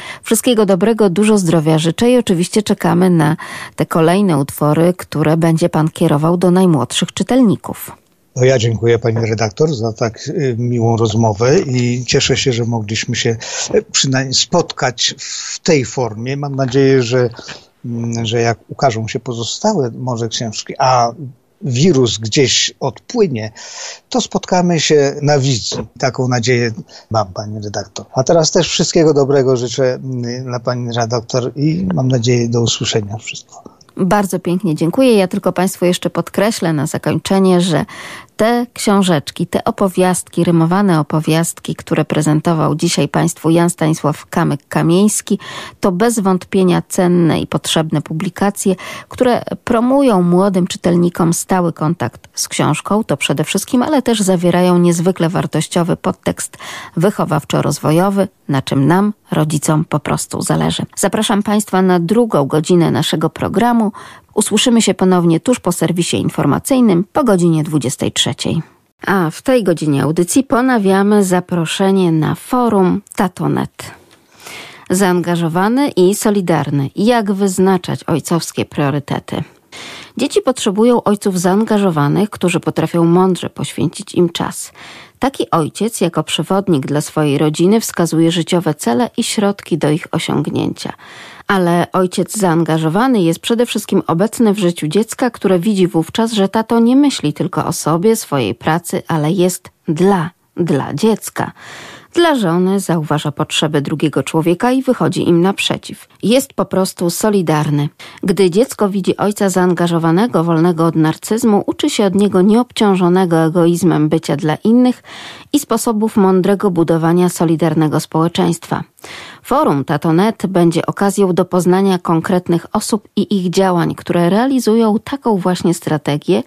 wszystkiego dobrego, dużo zdrowia życzę i oczywiście czekamy na te kolejne utwory, które będzie Pan kierował do najmłodszych czytelników.
No ja dziękuję pani redaktor za tak y, miłą rozmowę i cieszę się, że mogliśmy się y, przynajmniej spotkać w tej formie. Mam nadzieję, że, mm, że jak ukażą się pozostałe może książki, a wirus gdzieś odpłynie, to spotkamy się na wizji. Taką nadzieję mam, pani redaktor. A teraz też wszystkiego dobrego życzę mm, dla pani redaktor i mam nadzieję do usłyszenia wszystko.
Bardzo pięknie dziękuję. Ja tylko Państwu jeszcze podkreślę na zakończenie, że te książeczki, te opowiastki, rymowane opowiastki, które prezentował dzisiaj Państwu Jan Stanisław Kamyk-Kamieński, to bez wątpienia cenne i potrzebne publikacje, które promują młodym czytelnikom stały kontakt z książką, to przede wszystkim, ale też zawierają niezwykle wartościowy podtekst wychowawczo-rozwojowy, na czym nam, rodzicom, po prostu zależy. Zapraszam Państwa na drugą godzinę naszego programu. Usłyszymy się ponownie tuż po serwisie informacyjnym po godzinie 23. A w tej godzinie audycji ponawiamy zaproszenie na forum Tatonet. Zaangażowany i solidarny. Jak wyznaczać ojcowskie priorytety? Dzieci potrzebują ojców zaangażowanych, którzy potrafią mądrze poświęcić im czas. Taki ojciec, jako przewodnik dla swojej rodziny, wskazuje życiowe cele i środki do ich osiągnięcia ale ojciec zaangażowany jest przede wszystkim obecny w życiu dziecka, które widzi wówczas, że tato nie myśli tylko o sobie, swojej pracy, ale jest dla, dla dziecka. Dla żony zauważa potrzeby drugiego człowieka i wychodzi im naprzeciw. Jest po prostu solidarny. Gdy dziecko widzi ojca zaangażowanego, wolnego od narcyzmu, uczy się od niego nieobciążonego egoizmem bycia dla innych i sposobów mądrego budowania solidarnego społeczeństwa. Forum Tatonet będzie okazją do poznania konkretnych osób i ich działań, które realizują taką właśnie strategię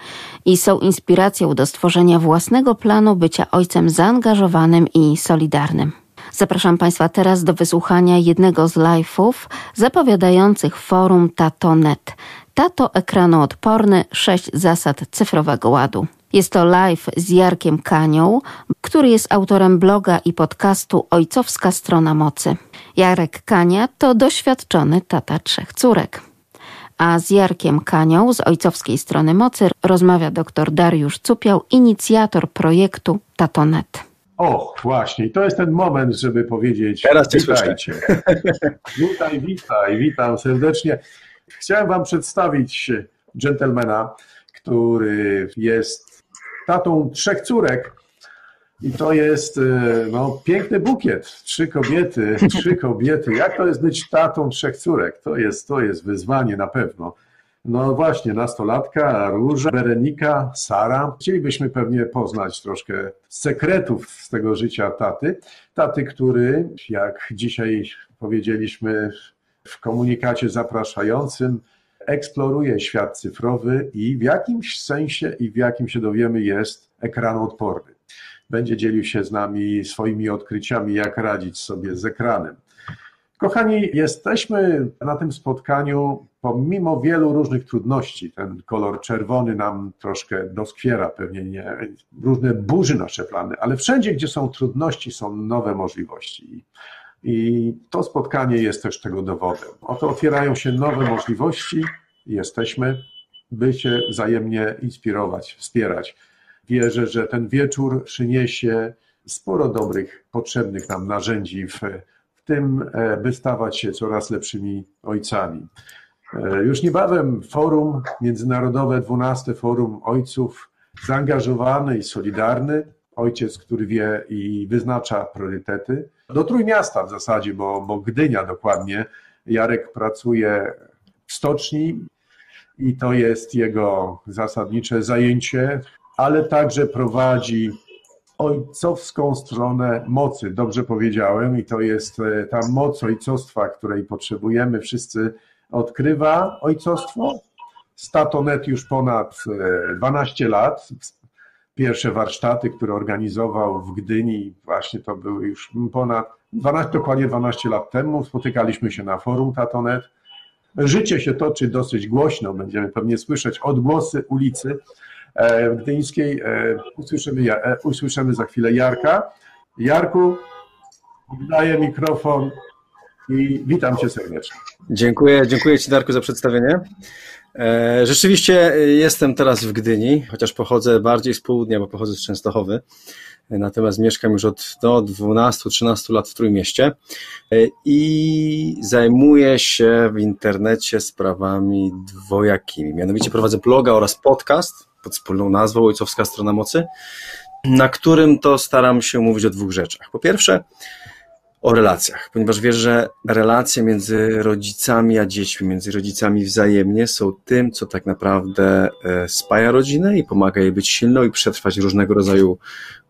i są inspiracją do stworzenia własnego planu bycia ojcem zaangażowanym i solidarnym. Zapraszam Państwa teraz do wysłuchania jednego z live'ów zapowiadających forum Tatonet. Tato ekranoodporny, sześć zasad cyfrowego ładu. Jest to live z Jarkiem Kanią, który jest autorem bloga i podcastu Ojcowska Strona Mocy. Jarek Kania to doświadczony tata trzech córek. A z Jarkiem Kanią z Ojcowskiej Strony Mocy rozmawia dr Dariusz Cupiał, inicjator projektu Tatonet.
O, właśnie, to jest ten moment, żeby powiedzieć
Teraz cię witajcie.
witaj, witaj, witam serdecznie. Chciałem wam przedstawić dżentelmena, który jest tatą trzech córek. I to jest e, no, piękny bukiet. Trzy kobiety, trzy kobiety. Jak to jest być tatą trzech córek? To jest, to jest wyzwanie na pewno. No właśnie, nastolatka, Róża, Berenika, Sara. Chcielibyśmy pewnie poznać troszkę sekretów z tego życia taty. Taty, który, jak dzisiaj powiedzieliśmy w komunikacie zapraszającym, eksploruje świat cyfrowy i w jakimś sensie i w jakim się dowiemy jest ekranodporny. Będzie dzielił się z nami swoimi odkryciami, jak radzić sobie z ekranem. Kochani, jesteśmy na tym spotkaniu pomimo wielu różnych trudności. Ten kolor czerwony nam troszkę doskwiera, pewnie nie, różne burzy nasze plany, ale wszędzie, gdzie są trudności, są nowe możliwości. I to spotkanie jest też tego dowodem. Oto otwierają się nowe możliwości jesteśmy, by się wzajemnie inspirować, wspierać wierzę, że ten wieczór przyniesie sporo dobrych, potrzebnych nam narzędzi w, w tym, e, by stawać się coraz lepszymi ojcami. E, już niebawem forum międzynarodowe, 12 Forum Ojców, zaangażowany i solidarny, ojciec, który wie i wyznacza priorytety. Do Trójmiasta w zasadzie, bo, bo Gdynia dokładnie. Jarek pracuje w stoczni i to jest jego zasadnicze zajęcie, ale także prowadzi ojcowską stronę mocy, dobrze powiedziałem, i to jest e, ta moc ojcostwa, której potrzebujemy. Wszyscy odkrywa ojcostwo. Statonet już ponad 12 e, lat. Pierwsze warsztaty, które organizował w Gdyni, właśnie to były już ponad 12, dokładnie 12 lat temu. Spotykaliśmy się na forum Tatonet. Życie się toczy dosyć głośno, będziemy pewnie słyszeć odgłosy ulicy e, gdyńskiej. E, usłyszymy, usłyszymy za chwilę Jarka. Jarku, daję mikrofon i witam Cię serdecznie.
Dziękuję, dziękuję Ci Darku za przedstawienie. E, rzeczywiście jestem teraz w Gdyni, chociaż pochodzę bardziej z południa, bo pochodzę z Częstochowy. Natomiast mieszkam już od no, 12-13 lat w Trójmieście e, i zajmuję się w internecie sprawami dwojakimi. Mianowicie prowadzę bloga oraz podcast pod wspólną nazwą Ojcowska Strona Mocy, na którym to staram się mówić o dwóch rzeczach. Po pierwsze, o relacjach, ponieważ wiesz, że relacje między rodzicami a dziećmi, między rodzicami wzajemnie są tym, co tak naprawdę e, spaja rodzinę i pomaga jej być silną i przetrwać różnego rodzaju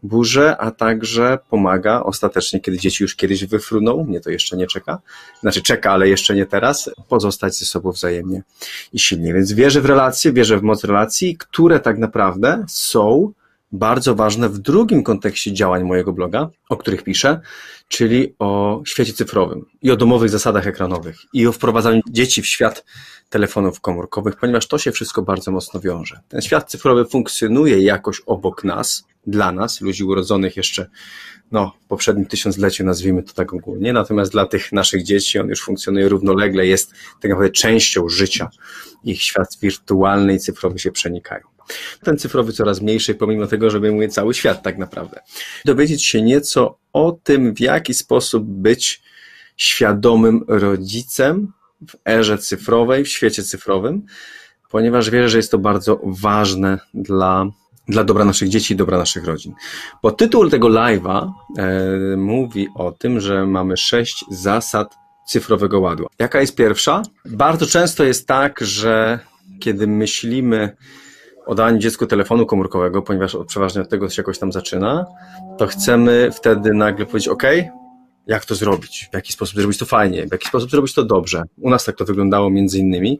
burze, a także pomaga ostatecznie, kiedy dzieci już kiedyś wyfruną, mnie to jeszcze nie czeka, znaczy czeka, ale jeszcze nie teraz, pozostać ze sobą wzajemnie i silnie. Więc wierzę w relacje, wierzę w moc relacji, które tak naprawdę są bardzo ważne w drugim kontekście działań mojego bloga, o których piszę, czyli o świecie cyfrowym i o domowych zasadach ekranowych i o wprowadzaniu dzieci w świat telefonów komórkowych, ponieważ to się wszystko bardzo mocno wiąże. Ten świat cyfrowy funkcjonuje jakoś obok nas, dla nas, ludzi urodzonych jeszcze no, w poprzednim tysiącleciu, nazwijmy to tak ogólnie, natomiast dla tych naszych dzieci on już funkcjonuje równolegle, jest tak naprawdę częścią życia. Ich świat wirtualny i cyfrowy się przenikają. Ten cyfrowy coraz mniejszy, pomimo tego, że obejmuje cały świat tak naprawdę. Dowiedzieć się nieco o tym, w jaki sposób być świadomym rodzicem w erze cyfrowej, w świecie cyfrowym, ponieważ wierzę, że jest to bardzo ważne dla, dla dobra naszych dzieci i dobra naszych rodzin. Bo tytuł tego live'a e, mówi o tym, że mamy sześć zasad cyfrowego ładu. Jaka jest pierwsza? Bardzo często jest tak, że kiedy myślimy o daniu dziecku telefonu komórkowego, ponieważ przeważnie od tego się jakoś tam zaczyna, to chcemy wtedy nagle powiedzieć, OK, jak to zrobić, w jaki sposób zrobić to fajnie, w jaki sposób zrobić to dobrze. U nas tak to wyglądało między innymi.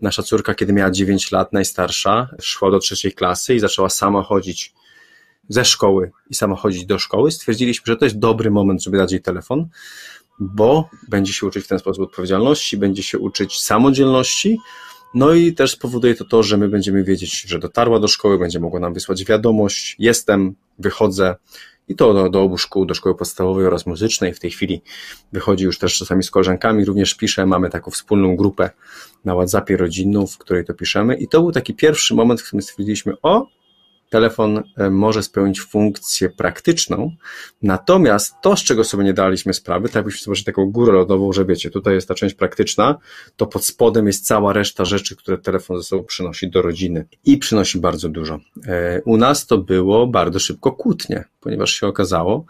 Nasza córka, kiedy miała 9 lat, najstarsza, szła do trzeciej klasy i zaczęła sama chodzić ze szkoły i sama chodzić do szkoły. Stwierdziliśmy, że to jest dobry moment, żeby dać jej telefon, bo będzie się uczyć w ten sposób odpowiedzialności, będzie się uczyć samodzielności, no i też spowoduje to to, że my będziemy wiedzieć, że dotarła do szkoły, będzie mogła nam wysłać wiadomość, jestem, wychodzę. I to do, do obu szkół, do szkoły podstawowej oraz muzycznej. W tej chwili wychodzi już też czasami z koleżankami, również piszę, mamy taką wspólną grupę na WhatsAppie rodzinną, w której to piszemy. I to był taki pierwszy moment, w którym stwierdziliśmy, o, telefon e, może spełnić funkcję praktyczną, natomiast to, z czego sobie nie daliśmy sprawy, to jakbyśmy zobaczyli taką górę lodową, że wiecie, tutaj jest ta część praktyczna, to pod spodem jest cała reszta rzeczy, które telefon ze sobą przynosi do rodziny i przynosi bardzo dużo. E, u nas to było bardzo szybko kłótnie, ponieważ się okazało,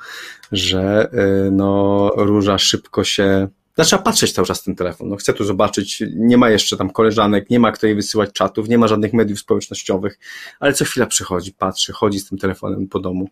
że e, no, róża szybko się Zaczęła patrzeć cały czas ten telefon. No, chcę tu zobaczyć, nie ma jeszcze tam koleżanek, nie ma kto jej wysyłać czatów, nie ma żadnych mediów społecznościowych, ale co chwila przychodzi, patrzy, chodzi z tym telefonem po domu.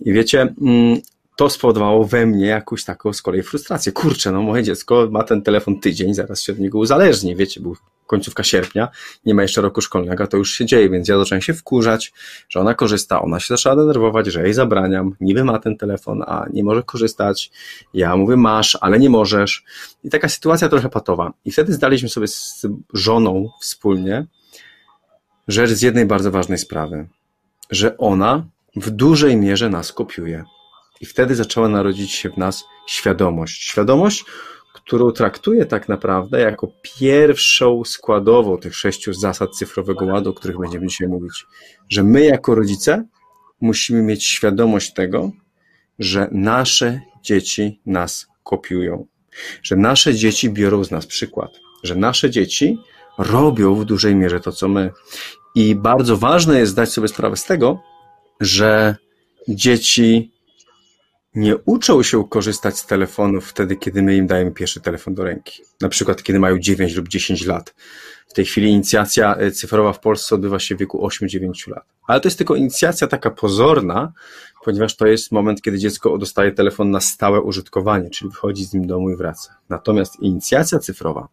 I wiecie, mm, to spowodowało we mnie jakąś taką z kolei frustrację. Kurczę, no moje dziecko ma ten telefon tydzień, zaraz się od niego uzależni. Wiecie, był końcówka sierpnia, nie ma jeszcze roku szkolnego, to już się dzieje, więc ja zacząłem się wkurzać, że ona korzysta, ona się zaczęła denerwować, że jej zabraniam, niby ma ten telefon, a nie może korzystać. Ja mówię, masz, ale nie możesz. I taka sytuacja trochę patowa. I wtedy zdaliśmy sobie z żoną wspólnie rzecz z jednej bardzo ważnej sprawy, że ona w dużej mierze nas kopiuje. I wtedy zaczęła narodzić się w nas świadomość. Świadomość, którą traktuję tak naprawdę jako pierwszą składową tych sześciu zasad cyfrowego ładu, o których będziemy dzisiaj mówić. Że my jako rodzice musimy mieć świadomość tego, że nasze dzieci nas kopiują, że nasze dzieci biorą z nas przykład, że nasze dzieci robią w dużej mierze to, co my. I bardzo ważne jest zdać sobie sprawę z tego, że dzieci nie uczą się korzystać z telefonów wtedy, kiedy my im dajemy pierwszy telefon do ręki. Na przykład, kiedy mają 9 lub 10 lat. W tej chwili inicjacja e, cyfrowa w Polsce odbywa się w wieku 8-9 lat. Ale to jest tylko inicjacja taka pozorna, ponieważ to jest moment, kiedy dziecko dostaje telefon na stałe użytkowanie, czyli wychodzi z nim do domu i wraca. Natomiast inicjacja cyfrowa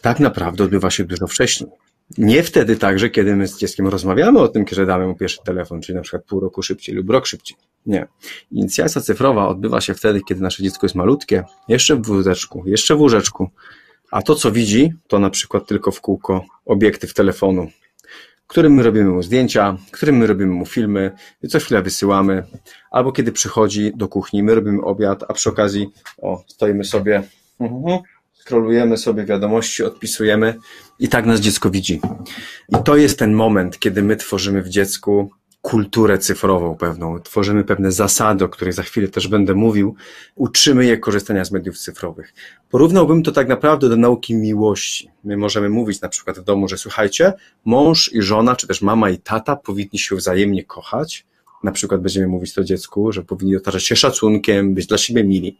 tak naprawdę odbywa się dużo wcześniej. Nie wtedy także, kiedy my z dzieckiem rozmawiamy o tym, że damy mu pierwszy telefon, czyli na przykład pół roku szybciej lub rok szybciej. Nie. Inicjacja cyfrowa odbywa się wtedy, kiedy nasze dziecko jest malutkie, jeszcze w wózeczku, jeszcze w łóżeczku, a to, co widzi, to na przykład tylko w kółko obiektyw telefonu, którym my robimy mu zdjęcia, którym my robimy mu filmy, co chwilę wysyłamy, albo kiedy przychodzi do kuchni, my robimy obiad, a przy okazji, o, stoimy sobie, uh scrollujemy sobie wiadomości, odpisujemy i tak nas dziecko widzi. I to jest ten moment, kiedy my tworzymy w dziecku kulturę cyfrową pewną, tworzymy pewne zasady, o których za chwilę też będę mówił, uczymy je korzystania z mediów cyfrowych. Porównałbym to tak naprawdę do nauki miłości. My możemy mówić na przykład w domu, że słuchajcie, mąż i żona, czy też mama i tata powinni się wzajemnie kochać. Na przykład będziemy mówić to dziecku, że powinni otaczać się szacunkiem, być dla siebie mili.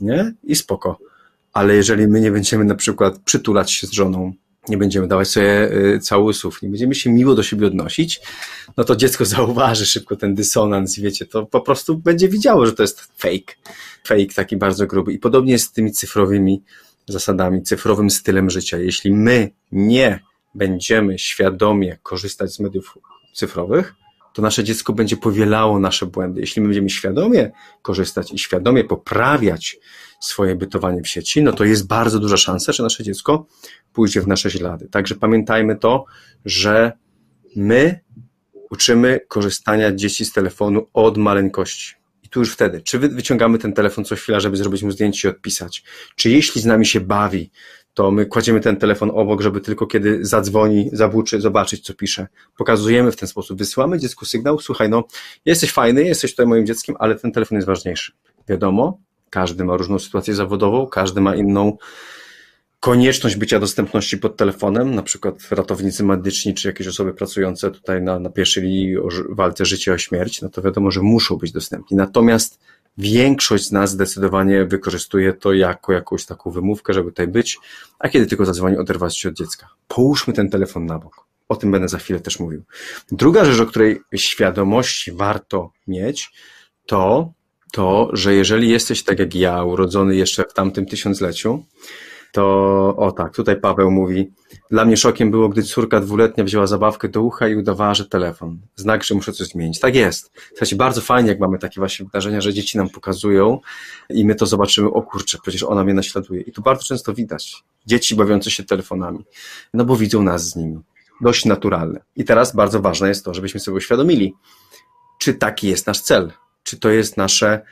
Nie? I spoko. Ale jeżeli my nie będziemy na przykład przytulać się z żoną, nie będziemy dawać sobie y, całusów, nie będziemy się miło do siebie odnosić, no to dziecko zauważy szybko ten dysonans i wiecie, to po prostu będzie widziało, że to jest fake. Fake taki bardzo gruby. I podobnie jest z tymi cyfrowymi zasadami, cyfrowym stylem życia. Jeśli my nie będziemy świadomie korzystać z mediów cyfrowych, to nasze dziecko będzie powielało nasze błędy. Jeśli my będziemy świadomie korzystać i świadomie poprawiać swoje bytowanie w sieci, no to jest bardzo duża szansa, że nasze dziecko pójdzie w nasze ślady. Także pamiętajmy to, że my uczymy korzystania dzieci z telefonu od maleńkości. I tu już wtedy, czy wyciągamy ten telefon co chwila, żeby zrobić mu zdjęcie i odpisać, czy jeśli z nami się bawi, to my kładziemy ten telefon obok, żeby tylko kiedy zadzwoni, zabuczy, zobaczyć, co pisze. Pokazujemy w ten sposób, wysyłamy dziecku sygnał, słuchaj, no, jesteś fajny, jesteś tutaj moim dzieckiem, ale ten telefon jest ważniejszy. Wiadomo, każdy ma różną sytuację zawodową, każdy ma inną konieczność bycia dostępności pod telefonem, na przykład ratownicy medyczni, czy jakieś osoby pracujące tutaj na, na pierwszej linii o walce życia o śmierć, no to wiadomo, że muszą być dostępni. Natomiast większość z nas zdecydowanie wykorzystuje to jako jakąś taką wymówkę, żeby tutaj być, a kiedy tylko zadzwoni, oderwać się od dziecka. Połóżmy ten telefon na bok. O tym będę za chwilę też mówił. Druga rzecz, o której świadomości warto mieć, to to, że jeżeli jesteś tak jak ja, urodzony jeszcze w tamtym tysiącleciu, to o tak, tutaj Paweł mówi, dla mnie szokiem było, gdy córka dwuletnia wzięła zabawkę do ucha i udawała, że telefon. Znak, że muszę coś zmienić. Tak jest. Słuchajcie, bardzo fajnie, jak mamy takie właśnie wydarzenia, że dzieci nam pokazują i my to zobaczymy, o kurczę, przecież ona mnie naśladuje. I tu bardzo często widać dzieci bawiące się telefonami, no bo widzą nas z nimi. Dość naturalne. I teraz bardzo ważne jest to, żebyśmy sobie uświadomili, czy taki jest nasz cel, czy to jest nasze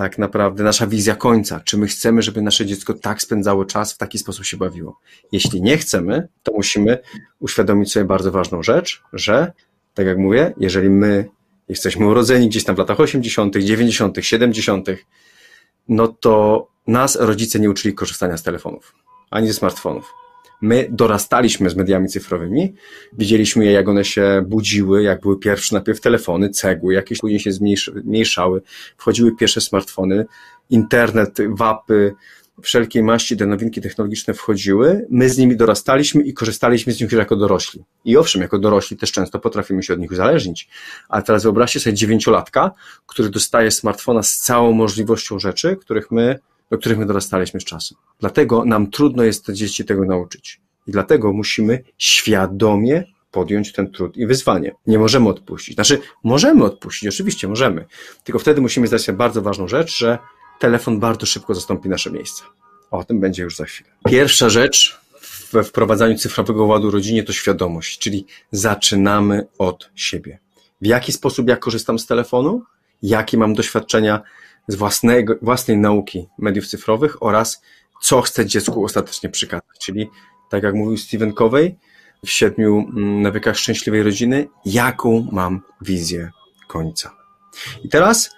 tak naprawdę nasza wizja końca. Czy my chcemy, żeby nasze dziecko tak spędzało czas, w taki sposób się bawiło? Jeśli nie chcemy, to musimy uświadomić sobie bardzo ważną rzecz, że, tak jak mówię, jeżeli my jesteśmy urodzeni gdzieś tam w latach 80., 90., 70., no to nas rodzice nie uczyli korzystania z telefonów, ani ze smartfonów. My dorastaliśmy z mediami cyfrowymi, widzieliśmy je, jak one się budziły, jak były pierwsze najpierw telefony, cegły, jakieś później się zmniejszały, wchodziły pierwsze smartfony, internet, wapy, wszelkiej maści te nowinki technologiczne wchodziły, my z nimi dorastaliśmy i korzystaliśmy z nich już jako dorośli. I owszem, jako dorośli też często potrafimy się od nich uzależnić. Ale teraz wyobraźcie sobie dziewięciolatka, który dostaje smartfona z całą możliwością rzeczy, których my do których my dorastaliśmy z czasem. Dlatego nam trudno jest te dzieci tego nauczyć. I dlatego musimy świadomie podjąć ten trud i wyzwanie. Nie możemy odpuścić. Znaczy, możemy odpuścić, oczywiście możemy. Tylko wtedy musimy zdać sobie bardzo ważną rzecz, że telefon bardzo szybko zastąpi nasze miejsce. O tym będzie już za chwilę. Pierwsza rzecz we wprowadzaniu cyfrowego ładu rodzinie to świadomość, czyli zaczynamy od siebie. W jaki sposób ja korzystam z telefonu? Jakie mam doświadczenia z własnego, własnej nauki mediów cyfrowych oraz co chce dziecku ostatecznie przekazać. Czyli, tak jak mówił Stephen Covey w siedmiu mm, nawykach szczęśliwej rodziny, jaką mam wizję końca. I teraz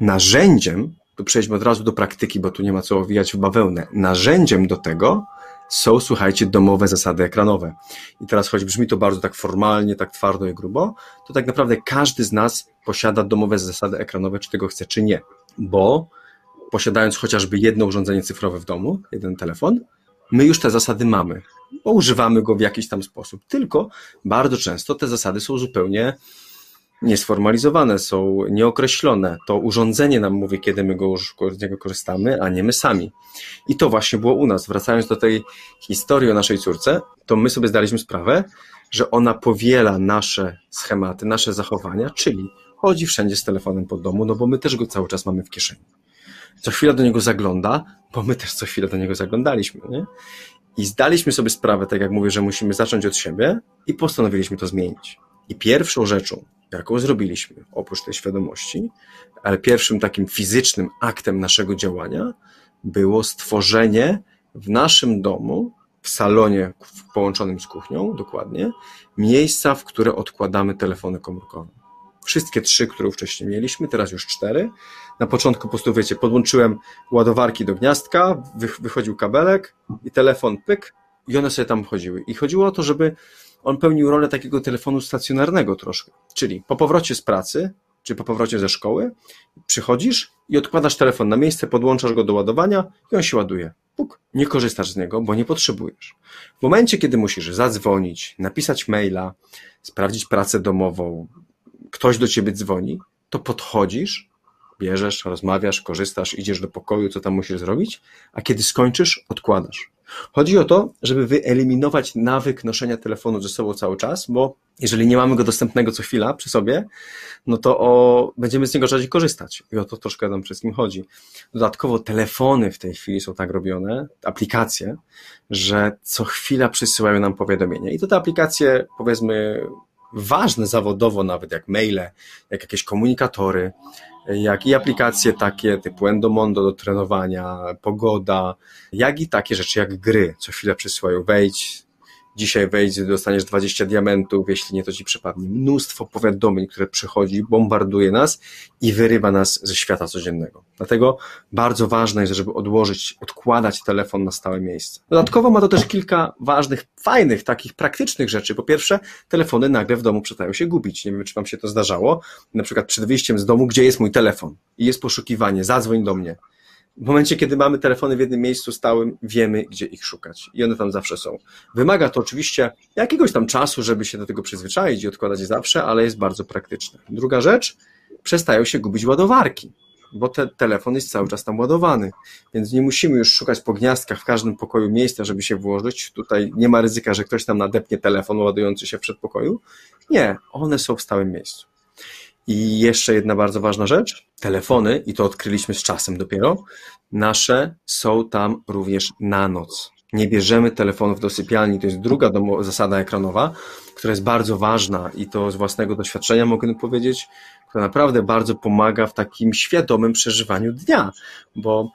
narzędziem, tu przejdźmy od razu do praktyki, bo tu nie ma co owijać w bawełnę, narzędziem do tego są, słuchajcie, domowe zasady ekranowe. I teraz, choć brzmi to bardzo tak formalnie, tak twardo i grubo, to tak naprawdę każdy z nas posiada domowe zasady ekranowe, czy tego chce, czy nie. Bo posiadając chociażby jedno urządzenie cyfrowe w domu, jeden telefon, my już te zasady mamy, bo używamy go w jakiś tam sposób. Tylko bardzo często te zasady są zupełnie niesformalizowane, są nieokreślone. To urządzenie nam mówi, kiedy my go, z niego korzystamy, a nie my sami. I to właśnie było u nas. Wracając do tej historii o naszej córce, to my sobie zdaliśmy sprawę, że ona powiela nasze schematy, nasze zachowania, czyli chodzi wszędzie z telefonem po domu, no bo my też go cały czas mamy w kieszeni. Co chwila do niego zagląda, bo my też co chwilę do niego zaglądaliśmy, nie? I zdaliśmy sobie sprawę, tak jak mówię, że musimy zacząć od siebie i postanowiliśmy to zmienić. I pierwszą rzeczą, jaką zrobiliśmy, oprócz tej świadomości, ale pierwszym takim fizycznym aktem naszego działania było stworzenie w naszym domu, w salonie połączonym z kuchnią, dokładnie, miejsca, w które odkładamy telefony komórkowe. Wszystkie trzy, które wcześniej mieliśmy, teraz już cztery. Na początku po prostu, wiecie, podłączyłem ładowarki do gniazdka, wychodził kabelek i telefon pyk i one sobie tam chodziły. I chodziło o to, żeby on pełnił rolę takiego telefonu stacjonarnego troszkę. Czyli po powrocie z pracy, czy po powrocie ze szkoły, przychodzisz i odkładasz telefon na miejsce, podłączasz go do ładowania i on się ładuje. Puk. Nie korzystasz z niego, bo nie potrzebujesz. W momencie, kiedy musisz zadzwonić, napisać maila, sprawdzić pracę domową, ktoś do ciebie dzwoni, to podchodzisz, bierzesz, rozmawiasz, korzystasz, idziesz do pokoju, co tam musisz zrobić, a kiedy skończysz, odkładasz. Chodzi o to, żeby wyeliminować nawyk noszenia telefonu ze sobą cały czas, bo jeżeli nie mamy go dostępnego co chwila przy sobie, no to o, będziemy z niego rzadziej korzystać. I o to troszkę nam wszystkim chodzi. Dodatkowo telefony w tej chwili są tak robione, aplikacje, że co chwila przysyłają nam powiadomienia. I to te aplikacje, powiedzmy, ważne zawodowo nawet, jak maile, jak jakieś komunikatory, jak i aplikacje takie typu Endomondo do trenowania, pogoda, jak i takie rzeczy jak gry. Co chwilę przysyłają wejdź, dzisiaj wejdź, dostaniesz 20 diamentów, jeśli nie, to ci przepadnie. Mnóstwo powiadomień, które przychodzi, bombarduje nas i wyrywa nas ze świata codziennego. Dlatego bardzo ważne jest, żeby odłożyć, odkładać telefon na stałe miejsce. Dodatkowo ma to też kilka ważnych, fajnych, takich praktycznych rzeczy. Po pierwsze, telefony nagle w domu przestają się gubić. Nie wiem, czy wam się to zdarzało. Na przykład przed wyjściem z domu, gdzie jest mój telefon? I jest poszukiwanie, zadzwoń do mnie w momencie, kiedy mamy telefony w jednym miejscu stałym, wiemy, gdzie ich szukać i one tam zawsze są. Wymaga to oczywiście jakiegoś tam czasu, żeby się do tego przyzwyczaić i odkładać je zawsze, ale jest bardzo praktyczne. Druga rzecz, przestają się gubić ładowarki, bo ten telefon jest cały czas tam ładowany, więc nie musimy już szukać po gniazdkach w każdym pokoju miejsca, żeby się włożyć. Tutaj nie ma ryzyka, że ktoś tam nadepnie telefon ładujący się w przedpokoju. Nie, one są w stałym miejscu. I jeszcze jedna bardzo ważna rzecz. Telefony, i to odkryliśmy z czasem dopiero, nasze są tam również na noc. Nie bierzemy telefonów do sypialni. To jest druga zasada ekranowa, która jest bardzo ważna i to z własnego doświadczenia mogę powiedzieć, która naprawdę bardzo pomaga w takim świadomym przeżywaniu dnia, bo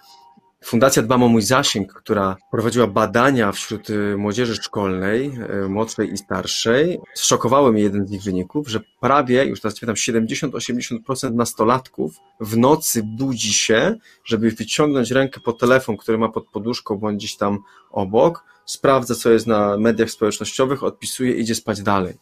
Fundacja Dbam o Mój Zasięg, która prowadziła badania wśród y, młodzieży szkolnej, y, młodszej i starszej, zszokowały mnie jeden z ich wyników, że prawie, już teraz pamiętam, 70-80% nastolatków w nocy budzi się, żeby wyciągnąć rękę po telefon, który ma pod poduszką bądź gdzieś tam obok, sprawdza, co jest na mediach społecznościowych, odpisuje, idzie spać dalej.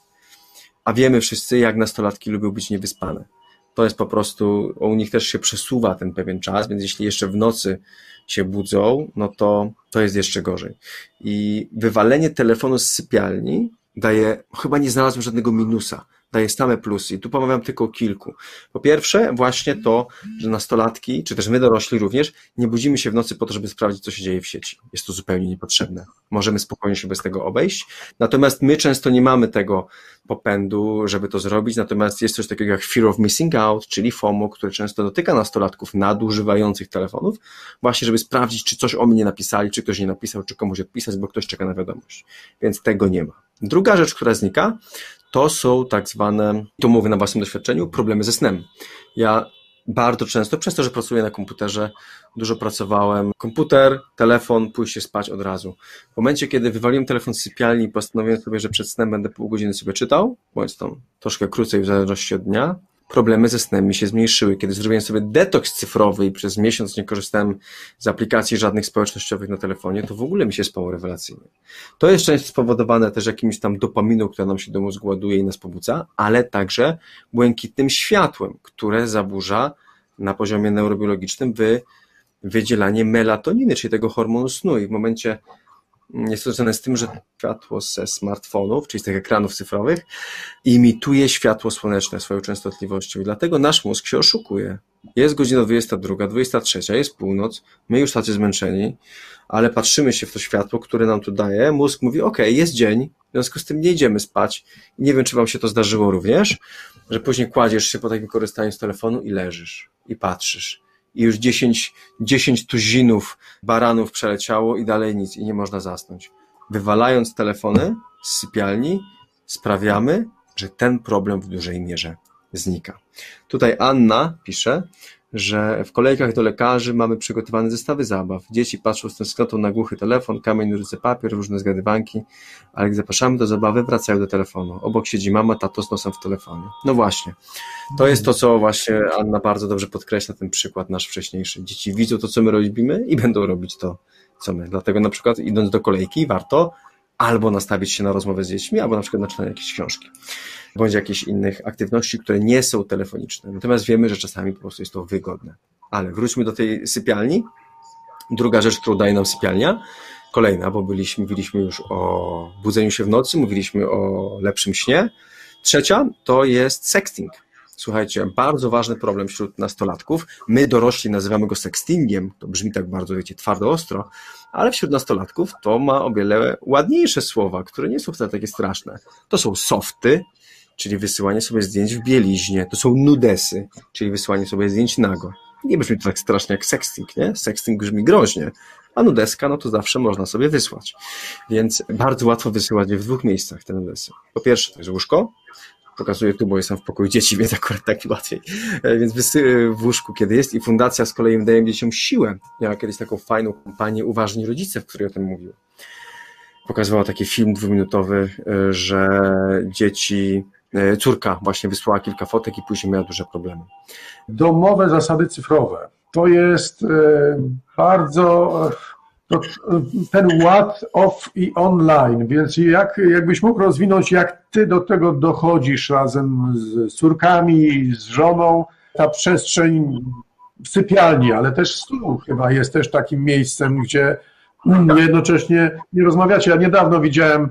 A wiemy wszyscy, jak nastolatki lubią być niewyspane. To jest po prostu, u nich też się przesuwa ten pewien czas, więc jeśli jeszcze w nocy się budzą, no to to jest jeszcze gorzej. I wywalenie telefonu z sypialni daje, chyba nie znalazłem żadnego minusa daje same plusy. I tu pomawiam tylko o kilku. Po pierwsze, właśnie to, że nastolatki, czy też my dorośli również, nie budzimy się w nocy po to, żeby sprawdzić, co się dzieje w sieci. Jest to zupełnie niepotrzebne. Możemy spokojnie się bez tego obejść. Natomiast my często nie mamy tego popędu, żeby to zrobić. Natomiast jest coś takiego jak fear of missing out, czyli FOMO, które często dotyka nastolatków nadużywających telefonów, właśnie, żeby sprawdzić, czy coś o mnie napisali, czy ktoś nie napisał, czy komuś odpisać, bo ktoś czeka na wiadomość. Więc tego nie ma. Druga rzecz, która znika, to są tak zwane, tu mówię na własnym doświadczeniu, problemy ze snem. Ja bardzo często, przez to, że pracuję na komputerze, dużo pracowałem. Komputer, telefon, pójście spać od razu. W momencie, kiedy wywaliłem telefon z sypialni i postanowiłem sobie, że przed snem będę pół godziny sobie czytał, bądź tam troszkę krócej w zależności od dnia, problemy ze snem mi się zmniejszyły. Kiedy zrobiłem sobie detoks cyfrowy i przez miesiąc nie korzystałem z aplikacji żadnych społecznościowych na telefonie, to w ogóle mi się spało rewelacyjnie. To jest często spowodowane też jakimś tam dopaminą, która nam się do mózgu ładuje i nas pobudza, ale także błękitnym światłem, które zaburza na poziomie neurobiologicznym wy, wydzielanie melatoniny, czyli tego hormonu snu. I w momencie jest to związane z tym, że światło ze smartfonów, czyli z tych ekranów cyfrowych, imituje światło słoneczne swoją częstotliwością i dlatego nasz mózg się oszukuje. Jest godzina 22, 23, jest północ, my już tacy zmęczeni, ale patrzymy się w to światło, które nam tu daje, mózg mówi, ok, jest dzień, w związku z tym nie idziemy spać. Nie wiem, czy wam się to zdarzyło również, że później kładziesz się po takim korzystaniu z telefonu i leżysz i patrzysz i już 10, 10 tuzinów baranów przeleciało i dalej nic i nie można zasnąć. Wywalając telefony z sypialni sprawiamy, że ten problem w dużej mierze znika. Tutaj Anna pisze, że w kolejkach do lekarzy mamy przygotowane zestawy zabaw. Dzieci patrzą z tęsknotą na głuchy telefon, kamień, nożyce, papier, różne zgadywanki, ale gdy zapraszamy do zabawy, wracają do telefonu. Obok siedzi mama, tato z nosem w telefonie. No właśnie. To jest to, co właśnie Anna bardzo dobrze podkreśla, ten przykład nasz wcześniejszy. Dzieci widzą to, co my robimy i będą robić to, co my. Dlatego na przykład idąc do kolejki warto albo nastawić się na rozmowę z dziećmi, albo na przykład na czytanie jakiejś książki bądź jakichś innych aktywności, które nie są telefoniczne. Natomiast wiemy, że czasami po prostu jest to wygodne. Ale wróćmy do tej sypialni. Druga rzecz, którą daje nam sypialnia, kolejna, bo byliśmy, mówiliśmy już o budzeniu się w nocy, mówiliśmy o lepszym śnie. Trzecia to jest sexting. Słuchajcie, bardzo ważny problem wśród nastolatków. My dorośli nazywamy go sextingiem, to brzmi tak bardzo, wiecie, twardo, ostro, ale wśród nastolatków to ma o wiele ładniejsze słowa, które nie są wcale takie straszne. To są softy, czyli wysyłanie sobie zdjęć w bieliźnie. To są nudesy, czyli wysyłanie sobie zdjęć nago. Nie brzmi to tak strasznie jak sexting, nie? Sexting brzmi groźnie, a nudeska, no to zawsze można sobie wysłać. Więc bardzo łatwo wysyłać je w dwóch miejscach, te nudesy. Po pierwsze, to jest łóżko, pokazuję tu, bo jestem w pokoju dzieci, więc akurat tak łatwiej. E, więc wysy w łóżku, kiedy jest i fundacja z kolei daje dzieciom siłę. Miała kiedyś taką fajną kampanię Uważni Rodzice, w której o tym mówił. Pokazywała taki film dwuminutowy, e, że dzieci E, córka właśnie wysłała kilka fotek i później miała duże problemy.
Domowe zasady cyfrowe. To jest e, bardzo to, ten ład off i online, więc jak, jakbyś mógł rozwinąć, jak ty do tego dochodzisz razem z córkami, z żoną, ta przestrzeń sypialni, ale też stół chyba jest też takim miejscem, gdzie jednocześnie nie rozmawiacie. Ja niedawno widziałem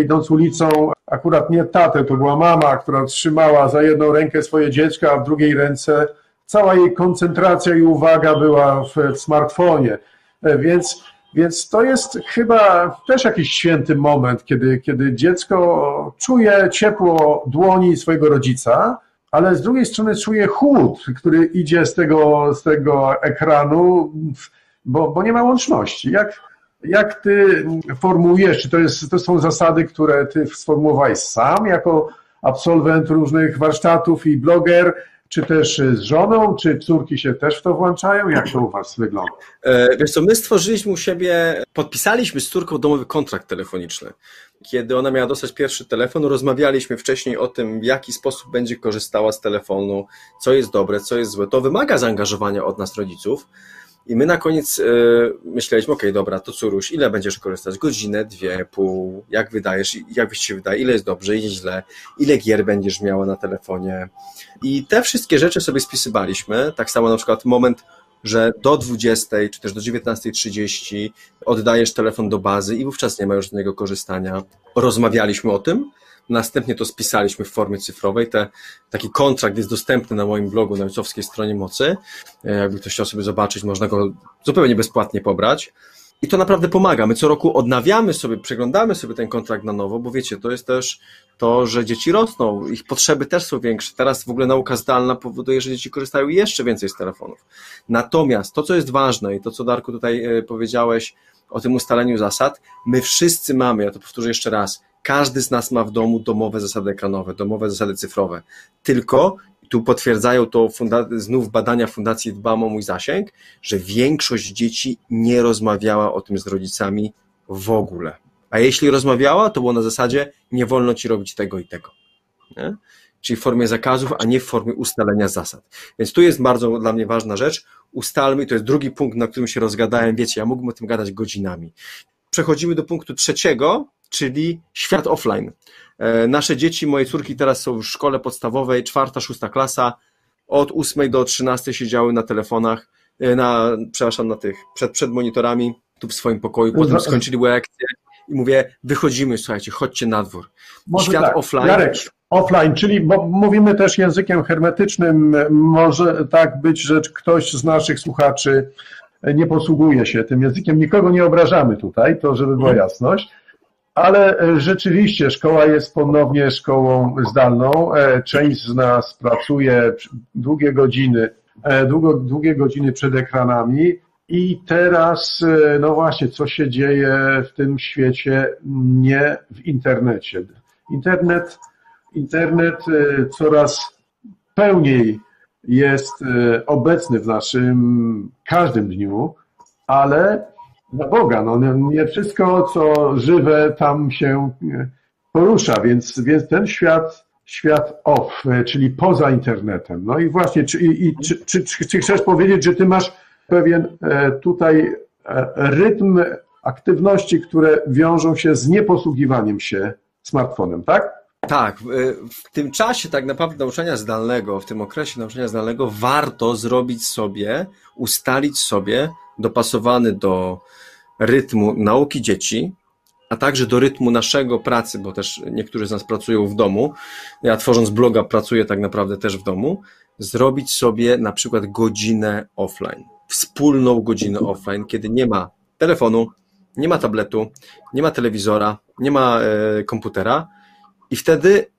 idąc ulicą, akurat nie tatę, to była mama, która trzymała za jedną rękę swoje dziecko, a w drugiej ręce cała jej koncentracja i uwaga była w, w smartfonie. E, więc, więc to jest chyba też jakiś święty moment, kiedy, kiedy dziecko czuje ciepło dłoni swojego rodzica, ale z drugiej strony czuje chłód, który idzie z tego, z tego ekranu, bo, bo nie ma łączności. Jak, jak ty formułujesz, czy to, jest, to są zasady, które ty sformułowałeś sam jako absolwent różnych warsztatów i bloger, czy też z żoną, czy córki się też w to włączają? Jak to u was wygląda?
E, wiesz co, my stworzyliśmy u siebie, podpisaliśmy z córką domowy kontrakt telefoniczny. Kiedy ona miała dostać pierwszy telefon, rozmawialiśmy wcześniej o tym, w jaki sposób będzie korzystała z telefonu, co jest dobre, co jest złe. To wymaga zaangażowania od nas rodziców, i my na koniec y, myśleliśmy, okej, okay, dobra, to córuś, ile będziesz korzystać? Godzinę, dwie, pół, jak wydajesz, jak ci wydaje, ile jest dobrze, ile źle, ile gier będziesz miała na telefonie. I te wszystkie rzeczy sobie spisywaliśmy, tak samo na przykład moment, że do 20 czy też do 19.30 oddajesz telefon do bazy i wówczas nie ma już z niego korzystania. Rozmawialiśmy o tym, Następnie to spisaliśmy w formie cyfrowej. Te, taki kontrakt jest dostępny na moim blogu na ojcowskiej stronie mocy. E, jakby ktoś chciał sobie zobaczyć, można go zupełnie bezpłatnie pobrać. I to naprawdę pomaga. My co roku odnawiamy sobie, przeglądamy sobie ten kontrakt na nowo, bo wiecie, to jest też to, że dzieci rosną, ich potrzeby też są większe. Teraz w ogóle nauka zdalna powoduje, że dzieci korzystają jeszcze więcej z telefonów. Natomiast to, co jest ważne i to, co Darku tutaj e, powiedziałeś o tym ustaleniu zasad, my wszyscy mamy, ja to powtórzę jeszcze raz, każdy z nas ma w domu domowe zasady ekranowe, domowe zasady cyfrowe. Tylko tu potwierdzają to znów badania Fundacji Dbam o mój zasięg, że większość dzieci nie rozmawiała o tym z rodzicami w ogóle. A jeśli rozmawiała, to było na zasadzie nie wolno ci robić tego i tego. Nie? czyli w formie zakazów, a nie w formie ustalenia zasad. Więc tu jest bardzo dla mnie ważna rzecz. Ustalmy, to jest drugi punkt, na którym się rozgadałem. Wiecie, ja mógłbym o tym gadać godzinami. Przechodzimy do punktu trzeciego, czyli świat offline. E, nasze dzieci, moje córki teraz są w szkole podstawowej, czwarta, szósta klasa. Od ósmej do trzynastej siedziały na telefonach, e, na, przepraszam, na tych, przed, przed monitorami, tu w swoim pokoju. Potem skończyli lekcje i mówię, wychodzimy, słuchajcie, chodźcie na dwór.
Może Świat tak. offline. Jarek, offline, czyli bo mówimy też językiem hermetycznym, może tak być, że ktoś z naszych słuchaczy nie posługuje się tym językiem. Nikogo nie obrażamy tutaj, to żeby była mhm. jasność. Ale rzeczywiście szkoła jest ponownie szkołą zdalną. E, część z nas pracuje długie godziny, e, długo, długie godziny przed ekranami. I teraz, e, no właśnie, co się dzieje w tym świecie, nie w internecie. Internet, internet coraz pełniej jest obecny w naszym każdym dniu, ale na Boga, no nie wszystko, co żywe tam się e, porusza, więc, więc ten świat, świat off, e, czyli poza internetem. No i właśnie, czy, i, czy, czy, czy chcesz powiedzieć, że ty masz pewien e, tutaj rytm aktywności, które wiążą się z nieposługiwaniem się smartfonem, tak?
Tak, w tym czasie tak naprawdę nauczania zdalnego, w tym okresie nauczania zdalnego warto zrobić sobie, ustalić sobie dopasowany do rytmu nauki dzieci, a także do rytmu naszego pracy, bo też niektórzy z nas pracują w domu. Ja tworząc bloga pracuję tak naprawdę też w domu. Zrobić sobie na przykład godzinę offline, wspólną godzinę offline, kiedy nie ma telefonu, nie ma tabletu, nie ma telewizora, nie ma e, komputera i wtedy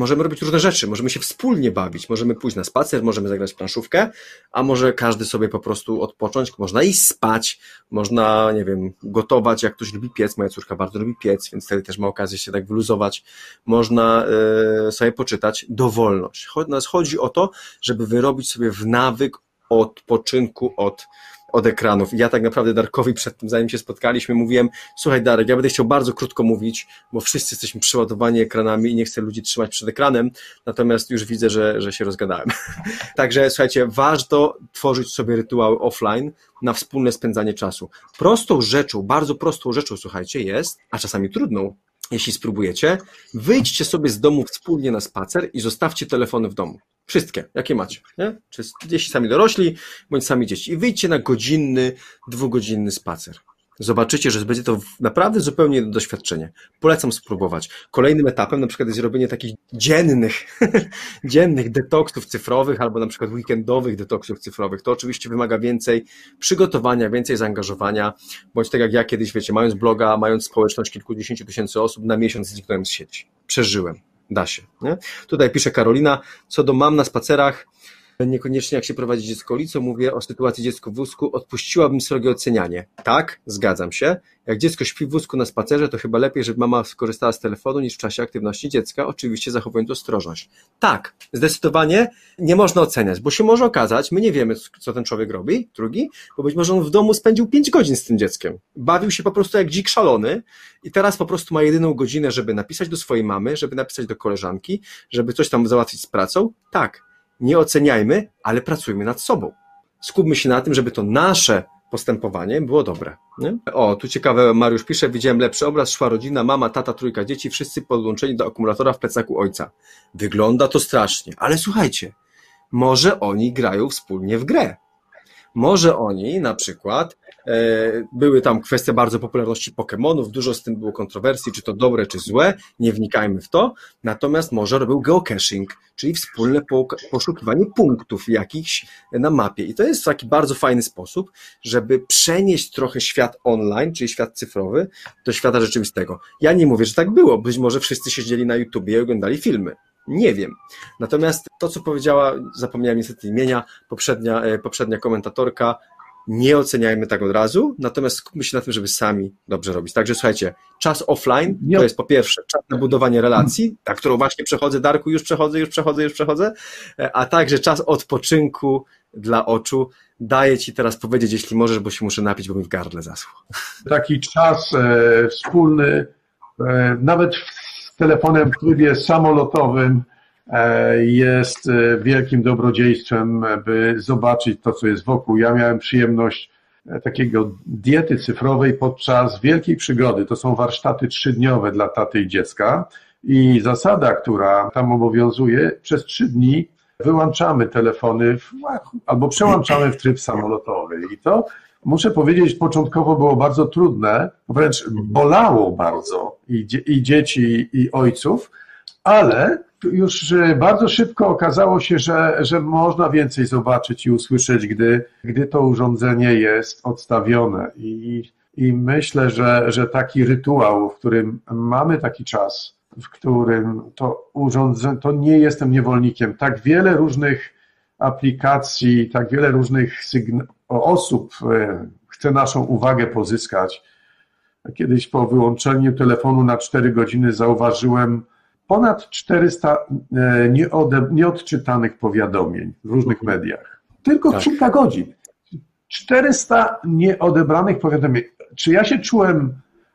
możemy robić różne rzeczy, możemy się wspólnie bawić, możemy pójść na spacer, możemy zagrać planszówkę, a może każdy sobie po prostu odpocząć, można iść spać, można, nie wiem, gotować, jak ktoś lubi piec, moja córka bardzo lubi piec, więc wtedy też ma okazję się tak wyluzować, można y, sobie poczytać, dowolność. Chodzi o to, żeby wyrobić sobie w nawyk odpoczynku od od ekranów. Ja tak naprawdę Darkowi przed tym, zanim się spotkaliśmy, mówiłem, słuchaj Darek, ja będę chciał bardzo krótko mówić, bo wszyscy jesteśmy przeładowani ekranami i nie chcę ludzi trzymać przed ekranem, natomiast już widzę, że, że się rozgadałem. Także słuchajcie, warto tworzyć sobie rytuały offline na wspólne spędzanie czasu. Prostą rzeczą, bardzo prostą rzeczą, słuchajcie, jest, a czasami trudną, jeśli spróbujecie, wyjdźcie sobie z domu wspólnie na spacer i zostawcie telefony w domu. Wszystkie, jakie macie. Nie? Czy jeśli sami dorośli, bądź sami dzieci. I wyjdźcie na godzinny, dwugodzinny spacer. Zobaczycie, że będzie to naprawdę zupełnie inne doświadczenie. Polecam spróbować. Kolejnym etapem na przykład jest robienie takich dziennych, dziennych detoksów cyfrowych albo na przykład weekendowych detoksów cyfrowych. To oczywiście wymaga więcej przygotowania, więcej zaangażowania, bądź tak jak ja kiedyś, wiecie, mając bloga, mając społeczność kilkudziesięciu tysięcy osób, na miesiąc zniknąłem z sieci. Przeżyłem. Da się. Nie? Tutaj pisze Karolina, co do mam na spacerach, niekoniecznie jak się prowadzi dziecko ulicą, mówię o sytuacji dziecko w wózku, odpuściłabym srogie ocenianie. Tak, zgadzam się. Jak dziecko śpi w wózku na spacerze, to chyba lepiej, żeby mama skorzystała z telefonu niż w czasie aktywności dziecka, oczywiście zachowując ostrożność. Tak, zdecydowanie nie można oceniać, bo się może okazać, my nie wiemy, co ten człowiek robi, drugi, bo być może on w domu spędził 5 godzin z tym dzieckiem. Bawił się po prostu jak dzik szalony i teraz po prostu ma jedyną godzinę, żeby napisać do swojej mamy, żeby napisać do koleżanki, żeby coś tam załatwić z pracą. Tak, nie oceniajmy, ale pracujmy nad sobą. Skupmy się na tym, żeby to nasze postępowanie było dobre. Nie? O, tu ciekawe, Mariusz pisze, widziałem lepszy obraz, szła rodzina, mama, tata, trójka dzieci, wszyscy podłączeni do akumulatora w plecaku ojca. Wygląda to strasznie, ale słuchajcie, może oni grają wspólnie w grę. Może oni na przykład były tam kwestie bardzo popularności Pokémonów, dużo z tym było kontrowersji, czy to dobre, czy złe, nie wnikajmy w to. Natomiast może robił geocaching, czyli wspólne poszukiwanie punktów jakichś na mapie. I to jest taki bardzo fajny sposób, żeby przenieść trochę świat online, czyli świat cyfrowy, do świata rzeczywistego. Ja nie mówię, że tak było. Być może wszyscy siedzieli na YouTubie i oglądali filmy. Nie wiem. Natomiast to, co powiedziała, zapomniałem niestety imienia, poprzednia, e, poprzednia komentatorka, nie oceniajmy tak od razu, natomiast skupmy się na tym, żeby sami dobrze robić. Także słuchajcie, czas offline to jest po pierwsze czas na budowanie relacji, na którą właśnie przechodzę, Darku, już przechodzę, już przechodzę, już przechodzę, e, a także czas odpoczynku dla oczu. Daję Ci teraz powiedzieć, jeśli możesz, bo się muszę napić, bo mi w gardle zaschło.
Taki czas e, wspólny, e, nawet z telefonem w trybie samolotowym, jest e, wielkim dobrodziejstwem, by zobaczyć to, co jest wokół. Ja miałem przyjemność e, takiego diety cyfrowej podczas wielkiej przygody. To są warsztaty trzydniowe dla taty i dziecka. I zasada, która tam obowiązuje, przez trzy dni wyłączamy telefony w, albo przełączamy w tryb samolotowy. I to muszę powiedzieć, początkowo było bardzo trudne, wręcz bolało bardzo i, i dzieci, i ojców, ale już bardzo szybko okazało się, że, że można więcej zobaczyć i usłyszeć, gdy, gdy to urządzenie jest odstawione. I, i myślę, że, że taki rytuał, w którym mamy taki czas, w którym to urządzenie, to nie jestem niewolnikiem. Tak wiele różnych aplikacji, tak wiele różnych osób e, chce naszą uwagę pozyskać. Kiedyś po wyłączeniu telefonu na 4 godziny zauważyłem ponad 400 e, nieodczytanych powiadomień w różnych mediach. Tylko tak. kilka godzin. 400 nieodebranych powiadomień. Czy ja się czułem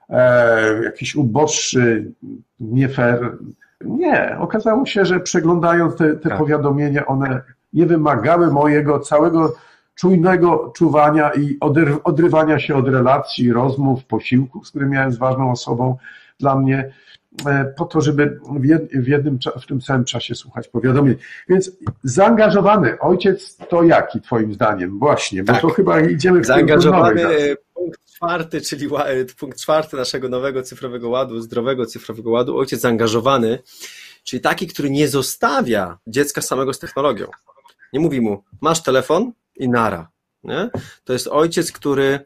e, jakiś uboższy, nie fair? Nie. Okazało się, że przeglądając te, te tak. powiadomienia, one nie wymagały mojego całego czujnego czuwania i odrywania się od relacji, rozmów, posiłków, z którymi miałem z ważną osobą dla mnie, e, po to, żeby w jednym, w tym samym czasie słuchać powiadomień. Więc zaangażowany ojciec to jaki twoim zdaniem? Właśnie, bo tak. to chyba idziemy w
Zaangażowany punkt czwarty, czyli e, punkt czwarty naszego nowego cyfrowego ładu, zdrowego cyfrowego ładu, ojciec zaangażowany, czyli taki, który nie zostawia dziecka samego z technologią. Nie mówi mu, masz telefon i nara. Nie? To jest ojciec, który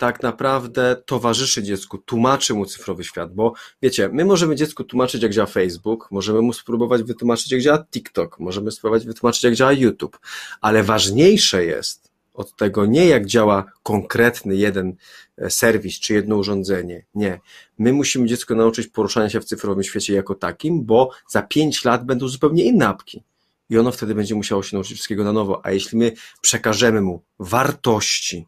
tak naprawdę towarzyszy dziecku, tłumaczy mu cyfrowy świat, bo wiecie, my możemy dziecku tłumaczyć, jak działa Facebook, możemy mu spróbować wytłumaczyć, jak działa TikTok, możemy spróbować wytłumaczyć, jak działa YouTube, ale ważniejsze jest od tego nie jak działa konkretny jeden e, serwis czy jedno urządzenie. Nie. My musimy dziecko nauczyć poruszania się w cyfrowym świecie jako takim, bo za pięć lat będą zupełnie inne apki i ono wtedy będzie musiało się nauczyć wszystkiego na nowo. A jeśli my przekażemy mu wartości,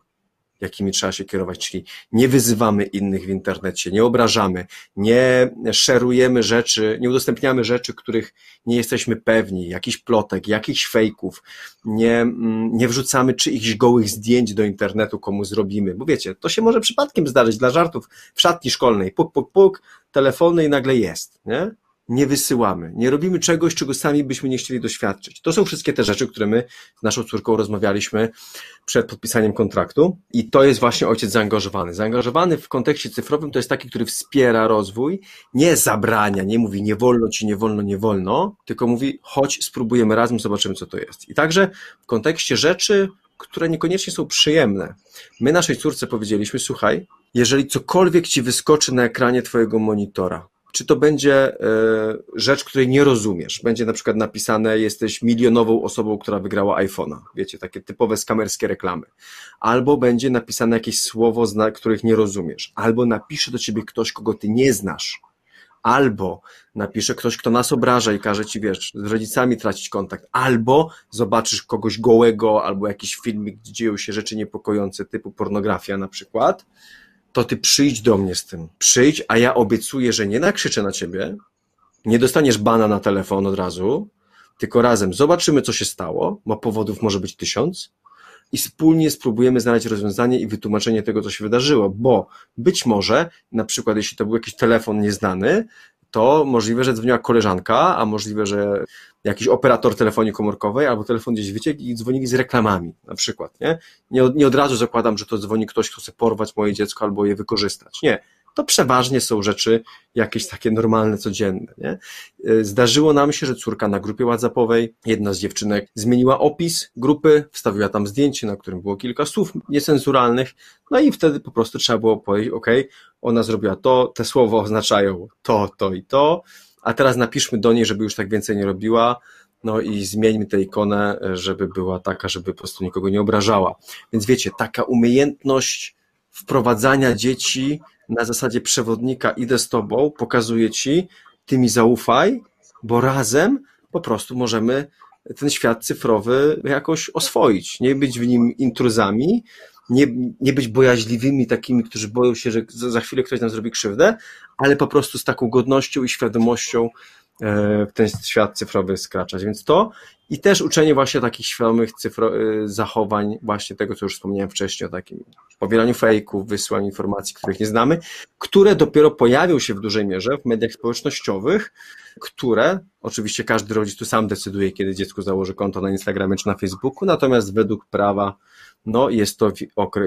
jakimi trzeba się kierować, czyli nie wyzywamy innych w internecie, nie obrażamy, nie szerujemy rzeczy, nie udostępniamy rzeczy, których nie jesteśmy pewni, jakichś plotek, jakichś fejków, nie, mm, nie wrzucamy czyichś gołych zdjęć do internetu, komu zrobimy, bo wiecie, to się może przypadkiem zdarzyć dla żartów w szatni szkolnej, puk, puk, puk, telefony i nagle jest, nie? Nie wysyłamy, nie robimy czegoś, czego sami byśmy nie chcieli doświadczyć. To są wszystkie te rzeczy, które my z naszą córką rozmawialiśmy przed podpisaniem kontraktu i to jest właśnie ojciec zaangażowany. Zaangażowany w kontekście cyfrowym to jest taki, który wspiera rozwój, nie zabrania, nie mówi nie wolno ci, nie wolno, nie wolno, tylko mówi chodź, spróbujemy razem, zobaczymy co to jest. I także w kontekście rzeczy, które niekoniecznie są przyjemne. My naszej córce powiedzieliśmy, słuchaj, jeżeli cokolwiek ci wyskoczy na ekranie twojego monitora, czy to będzie e, rzecz, której nie rozumiesz. Będzie na przykład napisane, jesteś milionową osobą, która wygrała iPhone'a. Wiecie, takie typowe skamerskie reklamy. Albo będzie napisane jakieś słowo, których nie rozumiesz. Albo napisze do ciebie ktoś, kogo ty nie znasz. Albo napisze ktoś, kto nas obraża i każe ci, wiesz, z rodzicami tracić kontakt. Albo zobaczysz kogoś gołego, albo jakiś filmik, gdzie dzieją się rzeczy niepokojące, typu pornografia na przykład to ty przyjdź do mnie z tym. Przyjdź, a ja obiecuję, że nie nakrzyczę na ciebie, nie dostaniesz bana na telefon od razu, tylko razem zobaczymy, co się stało, bo powodów może być tysiąc. I wspólnie spróbujemy znaleźć rozwiązanie i wytłumaczenie tego, co się wydarzyło, bo być może, na przykład, jeśli to był jakiś telefon nieznany, to możliwe, że dzwoniła koleżanka, a możliwe, że jakiś operator telefonii komórkowej albo telefon gdzieś wyciekł i dzwonili z reklamami na przykład, nie? Nie od, nie od razu zakładam, że to dzwoni ktoś, kto chce porwać moje dziecko albo je wykorzystać. Nie. To przeważnie są rzeczy jakieś takie normalne, codzienne. Nie? Y, zdarzyło nam się, że córka na grupie WhatsAppowej, jedna z dziewczynek zmieniła opis grupy, wstawiła tam zdjęcie, na którym było kilka słów niecenzuralnych, no i wtedy po prostu trzeba było powiedzieć, ok, ona zrobiła to, te słowa oznaczają to, to i to, a teraz napiszmy do niej, żeby już tak więcej nie robiła, no i zmieńmy tę ikonę, żeby była taka, żeby po prostu nikogo nie obrażała. Więc wiecie, taka umiejętność wprowadzania dzieci na zasadzie przewodnika, idę z tobą, pokazuję ci, ty mi zaufaj, bo razem po prostu możemy ten świat cyfrowy jakoś oswoić, nie być w nim intruzami, nie, nie być bojaźliwymi takimi, którzy boją się, że za chwilę ktoś nam zrobi krzywdę, ale po prostu z taką godnością i świadomością w ten świat cyfrowy skraczać. Więc to i też uczenie właśnie takich świadomych cyfro, zachowań, właśnie tego, co już wspomniałem wcześniej, o takim powielaniu fejków, wysyłaniu informacji, których nie znamy, które dopiero pojawią się w dużej mierze w mediach społecznościowych, które oczywiście każdy rodzic tu sam decyduje, kiedy dziecko założy konto na Instagramie czy na Facebooku, natomiast według prawa no jest to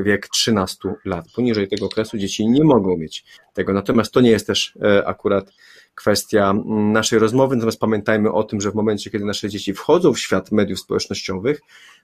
wiek 13 lat. Poniżej tego okresu dzieci nie mogą mieć tego. Natomiast to nie jest też e, akurat kwestia mm, naszej rozmowy, natomiast pamiętajmy o tym, że w momencie, kiedy nasze dzieci wchodzą w świat mediów społecznościowych,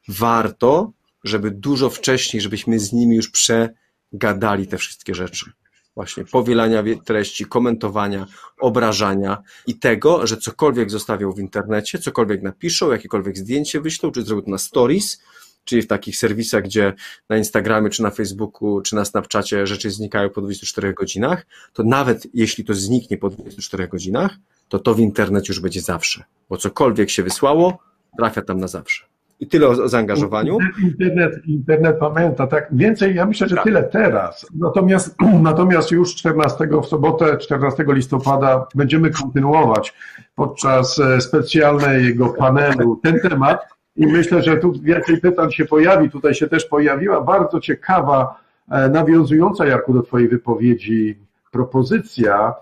warto, żeby dużo wcześniej, żebyśmy z nimi już przegadali te wszystkie rzeczy. Właśnie powielania treści, komentowania, obrażania i tego, że cokolwiek zostawią w internecie, cokolwiek napiszą, jakiekolwiek zdjęcie wyślą, czy zrobią to na stories, czyli w takich serwisach, gdzie na Instagramie, czy na Facebooku, czy na Snapchacie rzeczy znikają po 24 godzinach, to nawet jeśli to zniknie po 24 godzinach, to to w internecie już będzie zawsze, bo cokolwiek się wysłało, trafia tam na zawsze. I tyle o, o zaangażowaniu.
Internet, internet pamięta, tak. Więcej, ja myślę, że tak. tyle teraz. Natomiast, natomiast już 14 w sobotę, 14 listopada będziemy kontynuować podczas e, specjalnego panelu ten temat. I myślę, że tu więcej pytań się pojawi. Tutaj się też pojawiła bardzo ciekawa, e, nawiązująca Jarku do Twojej wypowiedzi propozycja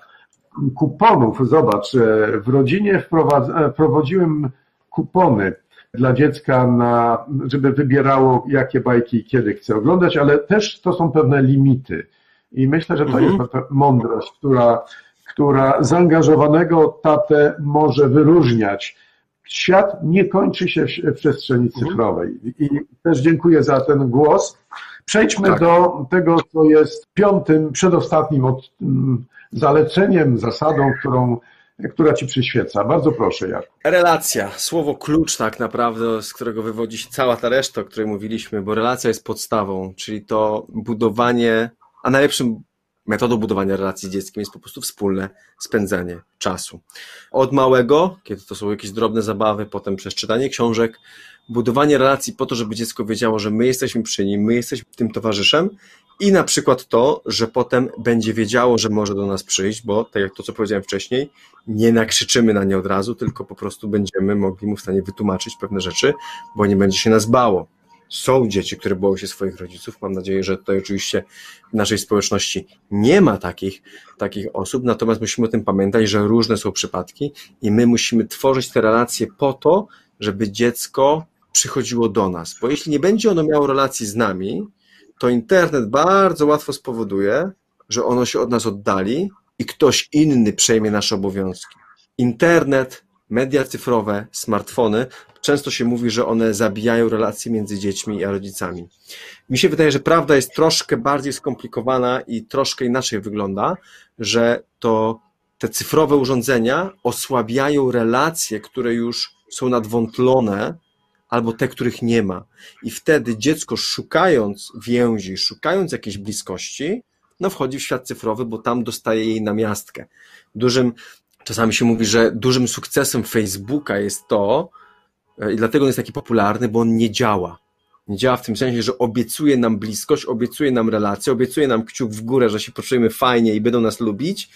kuponów. Zobacz, e, w rodzinie wprowadziłem kupony dla dziecka, na, żeby wybierało, jakie bajki i kiedy chce oglądać, ale też to są pewne limity. I myślę, że to mhm. jest mądrość, która, która zaangażowanego tatę może wyróżniać. Świat nie kończy się w przestrzeni mhm. cyfrowej. I też dziękuję za ten głos. Przejdźmy tak. do tego, co jest piątym, przedostatnim od, mm, zaleceniem, zasadą, którą która ci przyświeca. Bardzo proszę, Jarku.
Relacja, słowo klucz tak naprawdę, z którego wywodzi się cała ta reszta, o której mówiliśmy, bo relacja jest podstawą, czyli to budowanie, a najlepszym metodą budowania relacji z dzieckiem jest po prostu wspólne spędzanie czasu. Od małego, kiedy to są jakieś drobne zabawy, potem przez czytanie książek, budowanie relacji po to, żeby dziecko wiedziało, że my jesteśmy przy nim, my jesteśmy tym towarzyszem i na przykład to, że potem będzie wiedziało, że może do nas przyjść, bo tak jak to, co powiedziałem wcześniej, nie nakrzyczymy na nie od razu, tylko po prostu będziemy mogli mu w stanie wytłumaczyć pewne rzeczy, bo nie będzie się nas bało. Są dzieci, które boją się swoich rodziców. Mam nadzieję, że tutaj oczywiście w naszej społeczności nie ma takich, takich osób, natomiast musimy o tym pamiętać, że różne są przypadki i my musimy tworzyć te relacje po to, żeby dziecko przychodziło do nas. Bo jeśli nie będzie ono miało relacji z nami, to internet bardzo łatwo spowoduje, że ono się od nas oddali i ktoś inny przejmie nasze obowiązki. Internet, media cyfrowe, smartfony, często się mówi, że one zabijają relacje między dziećmi a rodzicami. Mi się wydaje, że prawda jest troszkę bardziej skomplikowana i troszkę inaczej wygląda, że to te cyfrowe urządzenia osłabiają relacje, które już są nadwątlone, albo te, których nie ma. I wtedy dziecko szukając więzi, szukając jakiejś bliskości, no wchodzi w świat cyfrowy, bo tam dostaje jej namiastkę. Dużym, czasami się mówi, że dużym sukcesem Facebooka jest to, i dlatego on jest taki popularny, bo on nie działa. Nie działa w tym sensie, że obiecuje nam bliskość, obiecuje nam relację, obiecuje nam kciuk w górę, że się poczujemy fajnie i będą nas lubić,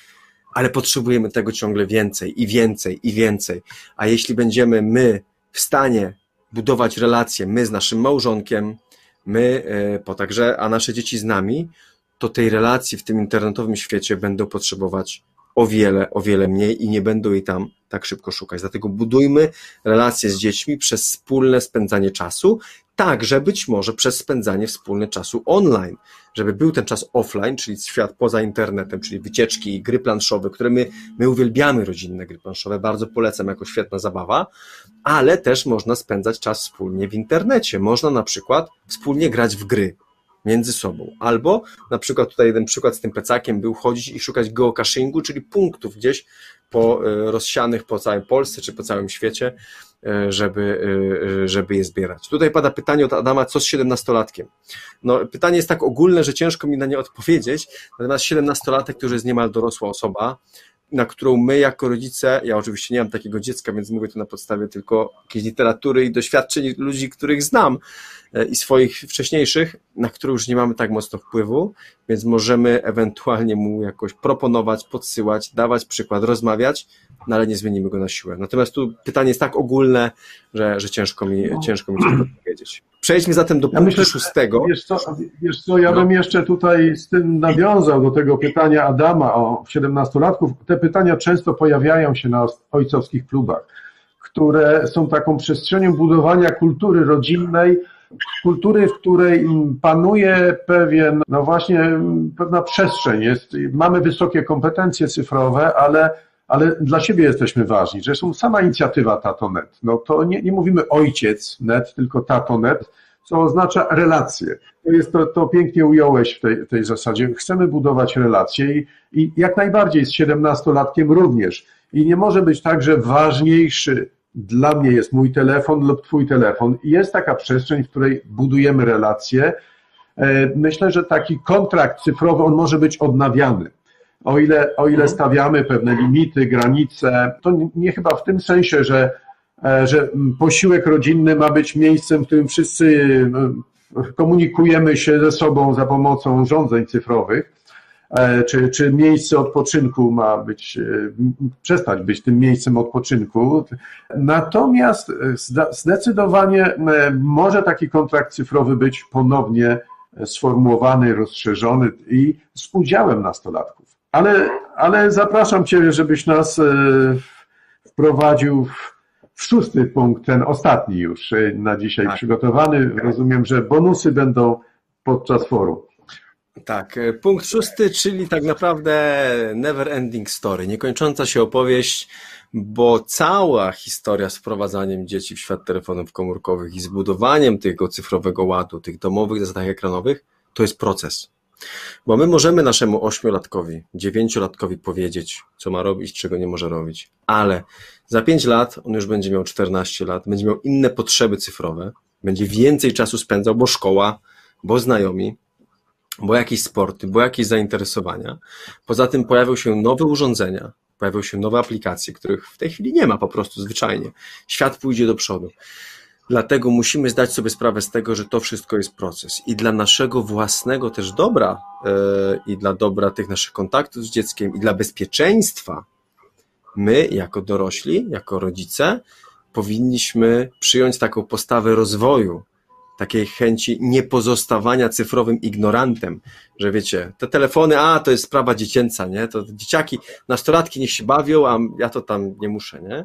ale potrzebujemy tego ciągle więcej i więcej i więcej. A jeśli będziemy my w stanie budować relacje, my z naszym małżonkiem, my, e, po także, a nasze dzieci z nami, to tej relacji w tym internetowym świecie będą potrzebować o wiele, o wiele mniej i nie będą jej tam tak szybko szukać. Dlatego budujmy relacje z dziećmi przez wspólne spędzanie czasu, także być może przez spędzanie wspólne czasu online, żeby był ten czas offline, czyli świat poza internetem, czyli wycieczki, gry planszowe, które my, my uwielbiamy rodzinne gry planszowe, bardzo polecam jako świetna zabawa, ale też można spędzać czas wspólnie w internecie. Można na przykład wspólnie grać w gry, między sobą. Albo na przykład tutaj jeden przykład z tym plecakiem był chodzić i szukać geocachingu, czyli punktów gdzieś po, e, rozsianych po całej Polsce czy po całym świecie, e, żeby, e, żeby je zbierać. Tutaj pada pytanie od Adama, co z siedemnastolatkiem? No, pytanie jest tak ogólne, że ciężko mi na nie odpowiedzieć, natomiast siedemnastolatek, który jest niemal dorosła osoba, na którą my jako rodzice, ja oczywiście nie mam takiego dziecka, więc mówię to na podstawie tylko jakiejś literatury i doświadczeń ludzi, których znam e, i swoich wcześniejszych, na które już nie mamy tak mocno wpływu, więc możemy ewentualnie mu jakoś proponować, podsyłać, dawać przykład, rozmawiać, no ale nie zmienimy go na siłę. Natomiast tu pytanie jest tak ogólne, że, że ciężko mi, no. ciężko mi coś powiedzieć. Przejdźmy zatem do ja punktu myślę, szóstego.
Wiesz co, wiesz co, ja no. bym jeszcze tutaj z tym nawiązał do tego pytania Adama o 17-latków. Te pytania często pojawiają się na ojcowskich klubach, które są taką przestrzenią budowania kultury rodzinnej, kultury, w której panuje pewien, no właśnie, pewna przestrzeń. Jest, mamy wysokie kompetencje cyfrowe, ale ale dla siebie jesteśmy ważni. Zresztą sama inicjatywa TatoNet, no to nie, nie mówimy ojciec net, tylko TatoNet, co oznacza relacje. To jest to, to pięknie ująłeś w tej, tej zasadzie. Chcemy budować relacje i, i jak najbardziej z 17-latkiem również. I nie może być tak, że ważniejszy dla mnie jest mój telefon lub twój telefon. Jest taka przestrzeń, w której budujemy relacje. E, myślę, że taki kontrakt cyfrowy, on może być odnawiany. O ile, o ile mhm. stawiamy pewne limity, granice, to nie chyba w tym sensie, że, e, że posiłek rodzinny ma być miejscem, w którym wszyscy e, komunikujemy się ze sobą za pomocą urządzeń cyfrowych, e, czy, czy miejsce odpoczynku ma być, przestać być tym miejscem odpoczynku. Natomiast zdecydowanie może taki kontrakt cyfrowy być ponownie sformułowany, rozszerzony i z udziałem nastolatków. Ale, ale zapraszam Cię, żebyś nas e, wprowadził w szósty punkt, ten ostatni już e, na dzisiaj tak. przygotowany. Rozumiem, że bonusy będą podczas forum.
Tak, e, punkt szósty, czyli tak naprawdę never ending story, niekończąca się opowieść, bo cała historia z wprowadzaniem dzieci w świat telefonów komórkowych i zbudowaniem tego cyfrowego ładu, tych domowych zasadach ekranowych, to jest proces. Bo my możemy naszemu ośmiolatkowi, dziewięciolatkowi powiedzieć, co ma robić, czego nie może robić, ale za pięć lat on już będzie miał 14 lat, będzie miał inne potrzeby cyfrowe, będzie więcej czasu spędzał, bo szkoła, bo znajomi, bo jakieś sporty, bo jakieś zainteresowania. Poza tym pojawią się nowe urządzenia, pojawią się nowe aplikacje, których w tej chwili nie ma po prostu zwyczajnie. Świat pójdzie do przodu. Dlatego musimy zdać sobie sprawę z tego, że to wszystko jest proces i dla naszego własnego też dobra yy, i dla dobra tych naszych kontaktów z dzieckiem i dla bezpieczeństwa my jako dorośli, jako rodzice powinniśmy przyjąć taką postawę rozwoju, takiej chęci niepozostawania cyfrowym ignorantem, że wiecie, te telefony, a to jest sprawa dziecięca, nie? To dzieciaki, nastolatki niech się bawią, a ja to tam nie muszę, nie?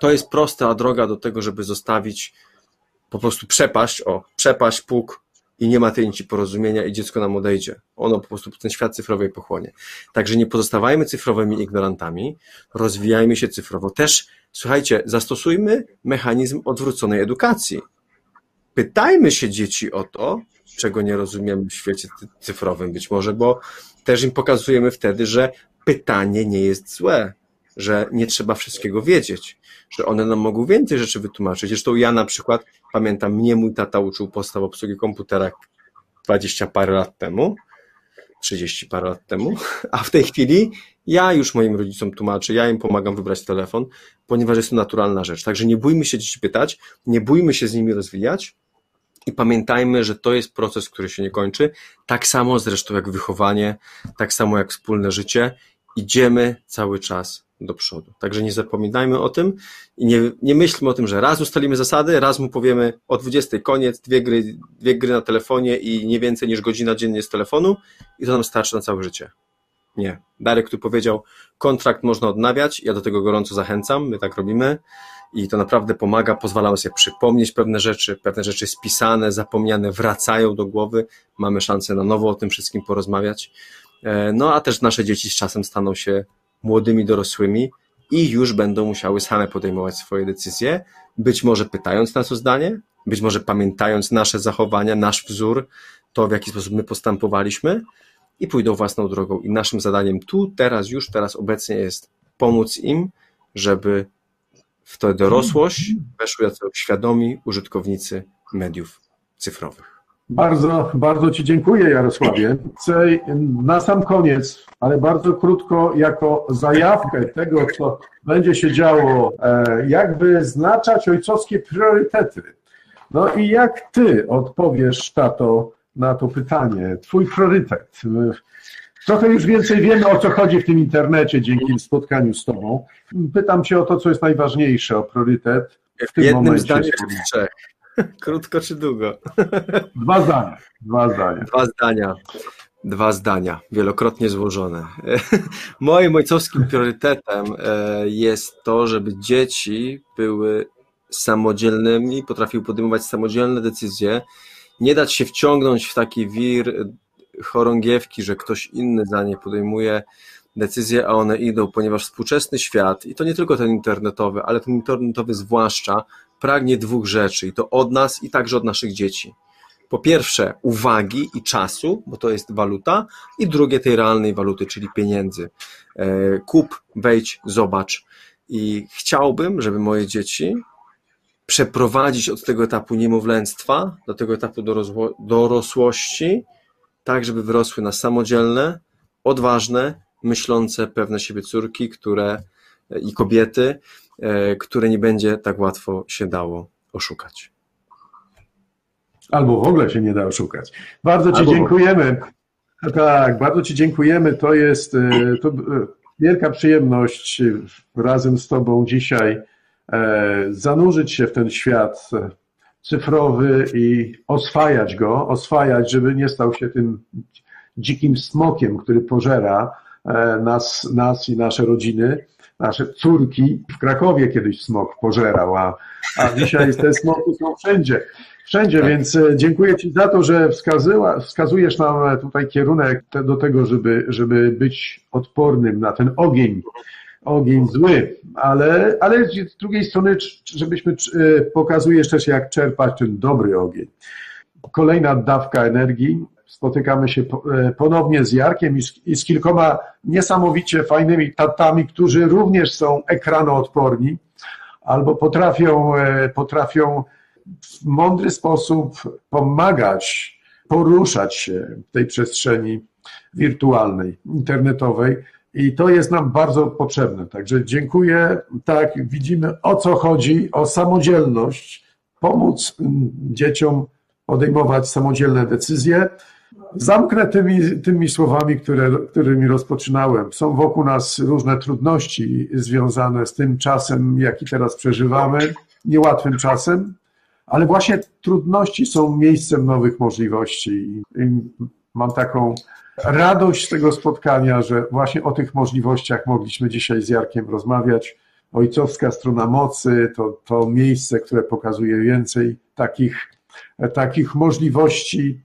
to jest prosta droga do tego, żeby zostawić po prostu przepaść, o, przepaść, puk i nie ma tej nici porozumienia i dziecko nam odejdzie. Ono po prostu ten świat cyfrowy pochłonie. Także nie pozostawajmy cyfrowymi ignorantami, rozwijajmy się cyfrowo. Też, słuchajcie, zastosujmy mechanizm odwróconej edukacji. Pytajmy się dzieci o to, czego nie rozumiemy w świecie cyfrowym być może, bo też im pokazujemy wtedy, że pytanie nie jest złe że nie trzeba wszystkiego wiedzieć, że one nam mogą więcej rzeczy wytłumaczyć. Zresztą ja na przykład pamiętam, mnie mój tata uczył podstaw obsługi komputera 20 parę lat temu, 30 parę lat temu, a w tej chwili ja już moim rodzicom tłumaczę, ja im pomagam wybrać telefon, ponieważ jest to naturalna rzecz. Także nie bójmy się dzieci pytać, nie bójmy się z nimi rozwijać i pamiętajmy, że to jest proces, który się nie kończy. Tak samo zresztą jak wychowanie, tak samo jak wspólne życie. Idziemy cały czas do przodu. Także nie zapominajmy o tym i nie, nie myślmy o tym, że raz ustalimy zasady, raz mu powiemy o 20 koniec, dwie gry, dwie gry na telefonie i nie więcej niż godzina dziennie z telefonu i to nam starczy na całe życie. Nie. Darek tu powiedział, kontrakt można odnawiać, ja do tego gorąco zachęcam, my tak robimy i to naprawdę pomaga, pozwala sobie przypomnieć pewne rzeczy, pewne rzeczy spisane, zapomniane wracają do głowy, mamy szansę na nowo o tym wszystkim porozmawiać. E, no a też nasze dzieci z czasem staną się młodymi dorosłymi i już będą musiały same podejmować swoje decyzje, być może pytając nas o zdanie, być może pamiętając nasze zachowania, nasz wzór, to w jaki sposób my postępowaliśmy i pójdą własną drogą. I naszym zadaniem tu, teraz, już teraz obecnie jest pomóc im, żeby w tę dorosłość weszły jako świadomi użytkownicy mediów cyfrowych.
Bardzo, bardzo Ci dziękuję, Jarosławie. Chcę na sam koniec, ale bardzo krótko, jako zajawkę tego, co będzie się działo, e, jakby wyznaczać ojcowskie priorytety. No i jak Ty odpowiesz, tato, na to pytanie? Twój priorytet. Trochę już więcej wiemy, o co chodzi w tym internecie dzięki spotkaniu z Tobą. Pytam Cię o to, co jest najważniejsze, o priorytet w tym
Jednym
momencie.
zdaniem czy trzech? Krótko czy długo?
Dwa zdania. Dwa zdania.
Dwa zdania. Dwa zdania, wielokrotnie złożone. Moim ojcowskim priorytetem e, jest to, żeby dzieci były samodzielnymi, potrafiły podejmować samodzielne decyzje, nie dać się wciągnąć w taki wir chorągiewki, że ktoś inny za nie podejmuje decyzje, a one idą, ponieważ współczesny świat, i to nie tylko ten internetowy, ale ten internetowy zwłaszcza, pragnie dwóch rzeczy, i to od nas, i także od naszych dzieci. Po pierwsze, uwagi i czasu, bo to jest waluta, i drugie, tej realnej waluty, czyli pieniędzy. E, kup, wejdź, zobacz. I chciałbym, żeby moje dzieci przeprowadzić od tego etapu niemowlęctwa do tego etapu dorosłości, tak żeby wyrosły na samodzielne, odważne, myślące, pewne siebie córki, które i kobiety, e, które nie będzie tak łatwo się dało oszukać.
Albo w ogóle się nie da oszukać. Bardzo Ci Albo... dziękujemy. Tak, bardzo Ci dziękujemy. To jest e, to e, wielka przyjemność razem z Tobą dzisiaj zanurzyć się w ten świat cyfrowy i oswajać go, oswajać, żeby nie stał się tym dzikim smokiem, który pożera e, nas, nas i nasze rodziny, nasze córki. W Krakowie kiedyś smok pożerał, a, a dzisiaj te smoki są wszędzie. Wszędzie, tak. więc e, dziękuję Ci za to, że wskazyła, wskazujesz nam tutaj kierunek do tego, żeby, żeby być odpornym na ten ogień, ogień zły, ale, ale z drugiej strony, żebyśmy e, pokazujesz też, jak czerpać ten dobry ogień. Kolejna dawka energii. Spotykamy się e, ponownie z Jarkiem i z, kilkoma niesamowicie fajnymi tatami, którzy również są ekranoodporni albo potrafią, e, potrafią w mądry sposób pomagać, poruszać się w tej przestrzeni wirtualnej, internetowej i to jest nam bardzo potrzebne. Także dziękuję. Tak, widzimy o co chodzi, o samodzielność, pomóc mm, dzieciom podejmować samodzielne decyzje. Zamknę tymi, tymi słowami, które, którymi rozpoczynałem. Są wokół nas różne trudności związane z tym czasem, jaki teraz przeżywamy, niełatwym czasem, ale właśnie trudności są miejscem nowych możliwości. I mam taką radość z tego spotkania, że właśnie o tych możliwościach mogliśmy dzisiaj z Jarkiem rozmawiać. Ojcowska strona mocy to, to miejsce, które pokazuje więcej takich, takich możliwości.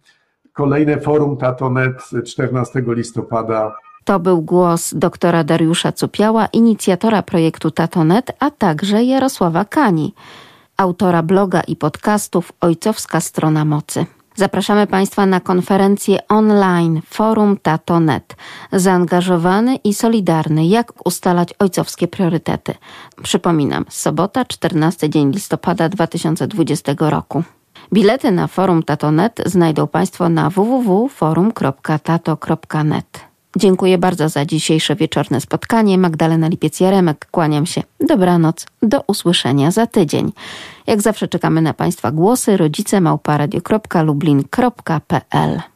Kolejne forum Tatonet 14 listopada
to był głos doktora Dariusza Cupiała, inicjatora projektu Tatonet, a także Jarosława Kani, autora bloga i podcastów Ojcowska Strona Mocy. Zapraszamy Państwa na konferencję online Forum Tato.net. Zaangażowany i solidarny, jak ustalać ojcowskie priorytety. Przypominam, sobota, 14 dzień listopada 2020 roku. Bilety na Forum Tato.net znajdą Państwo na www.forum.tato.net. Dziękuję bardzo za dzisiejsze wieczorne spotkanie. Magdalena Lipiec-Jaremek, kłaniam się. Dobranoc, do usłyszenia za tydzień. Jak zawsze czekamy na Państwa głosy rodzice małparadio.lublin.pl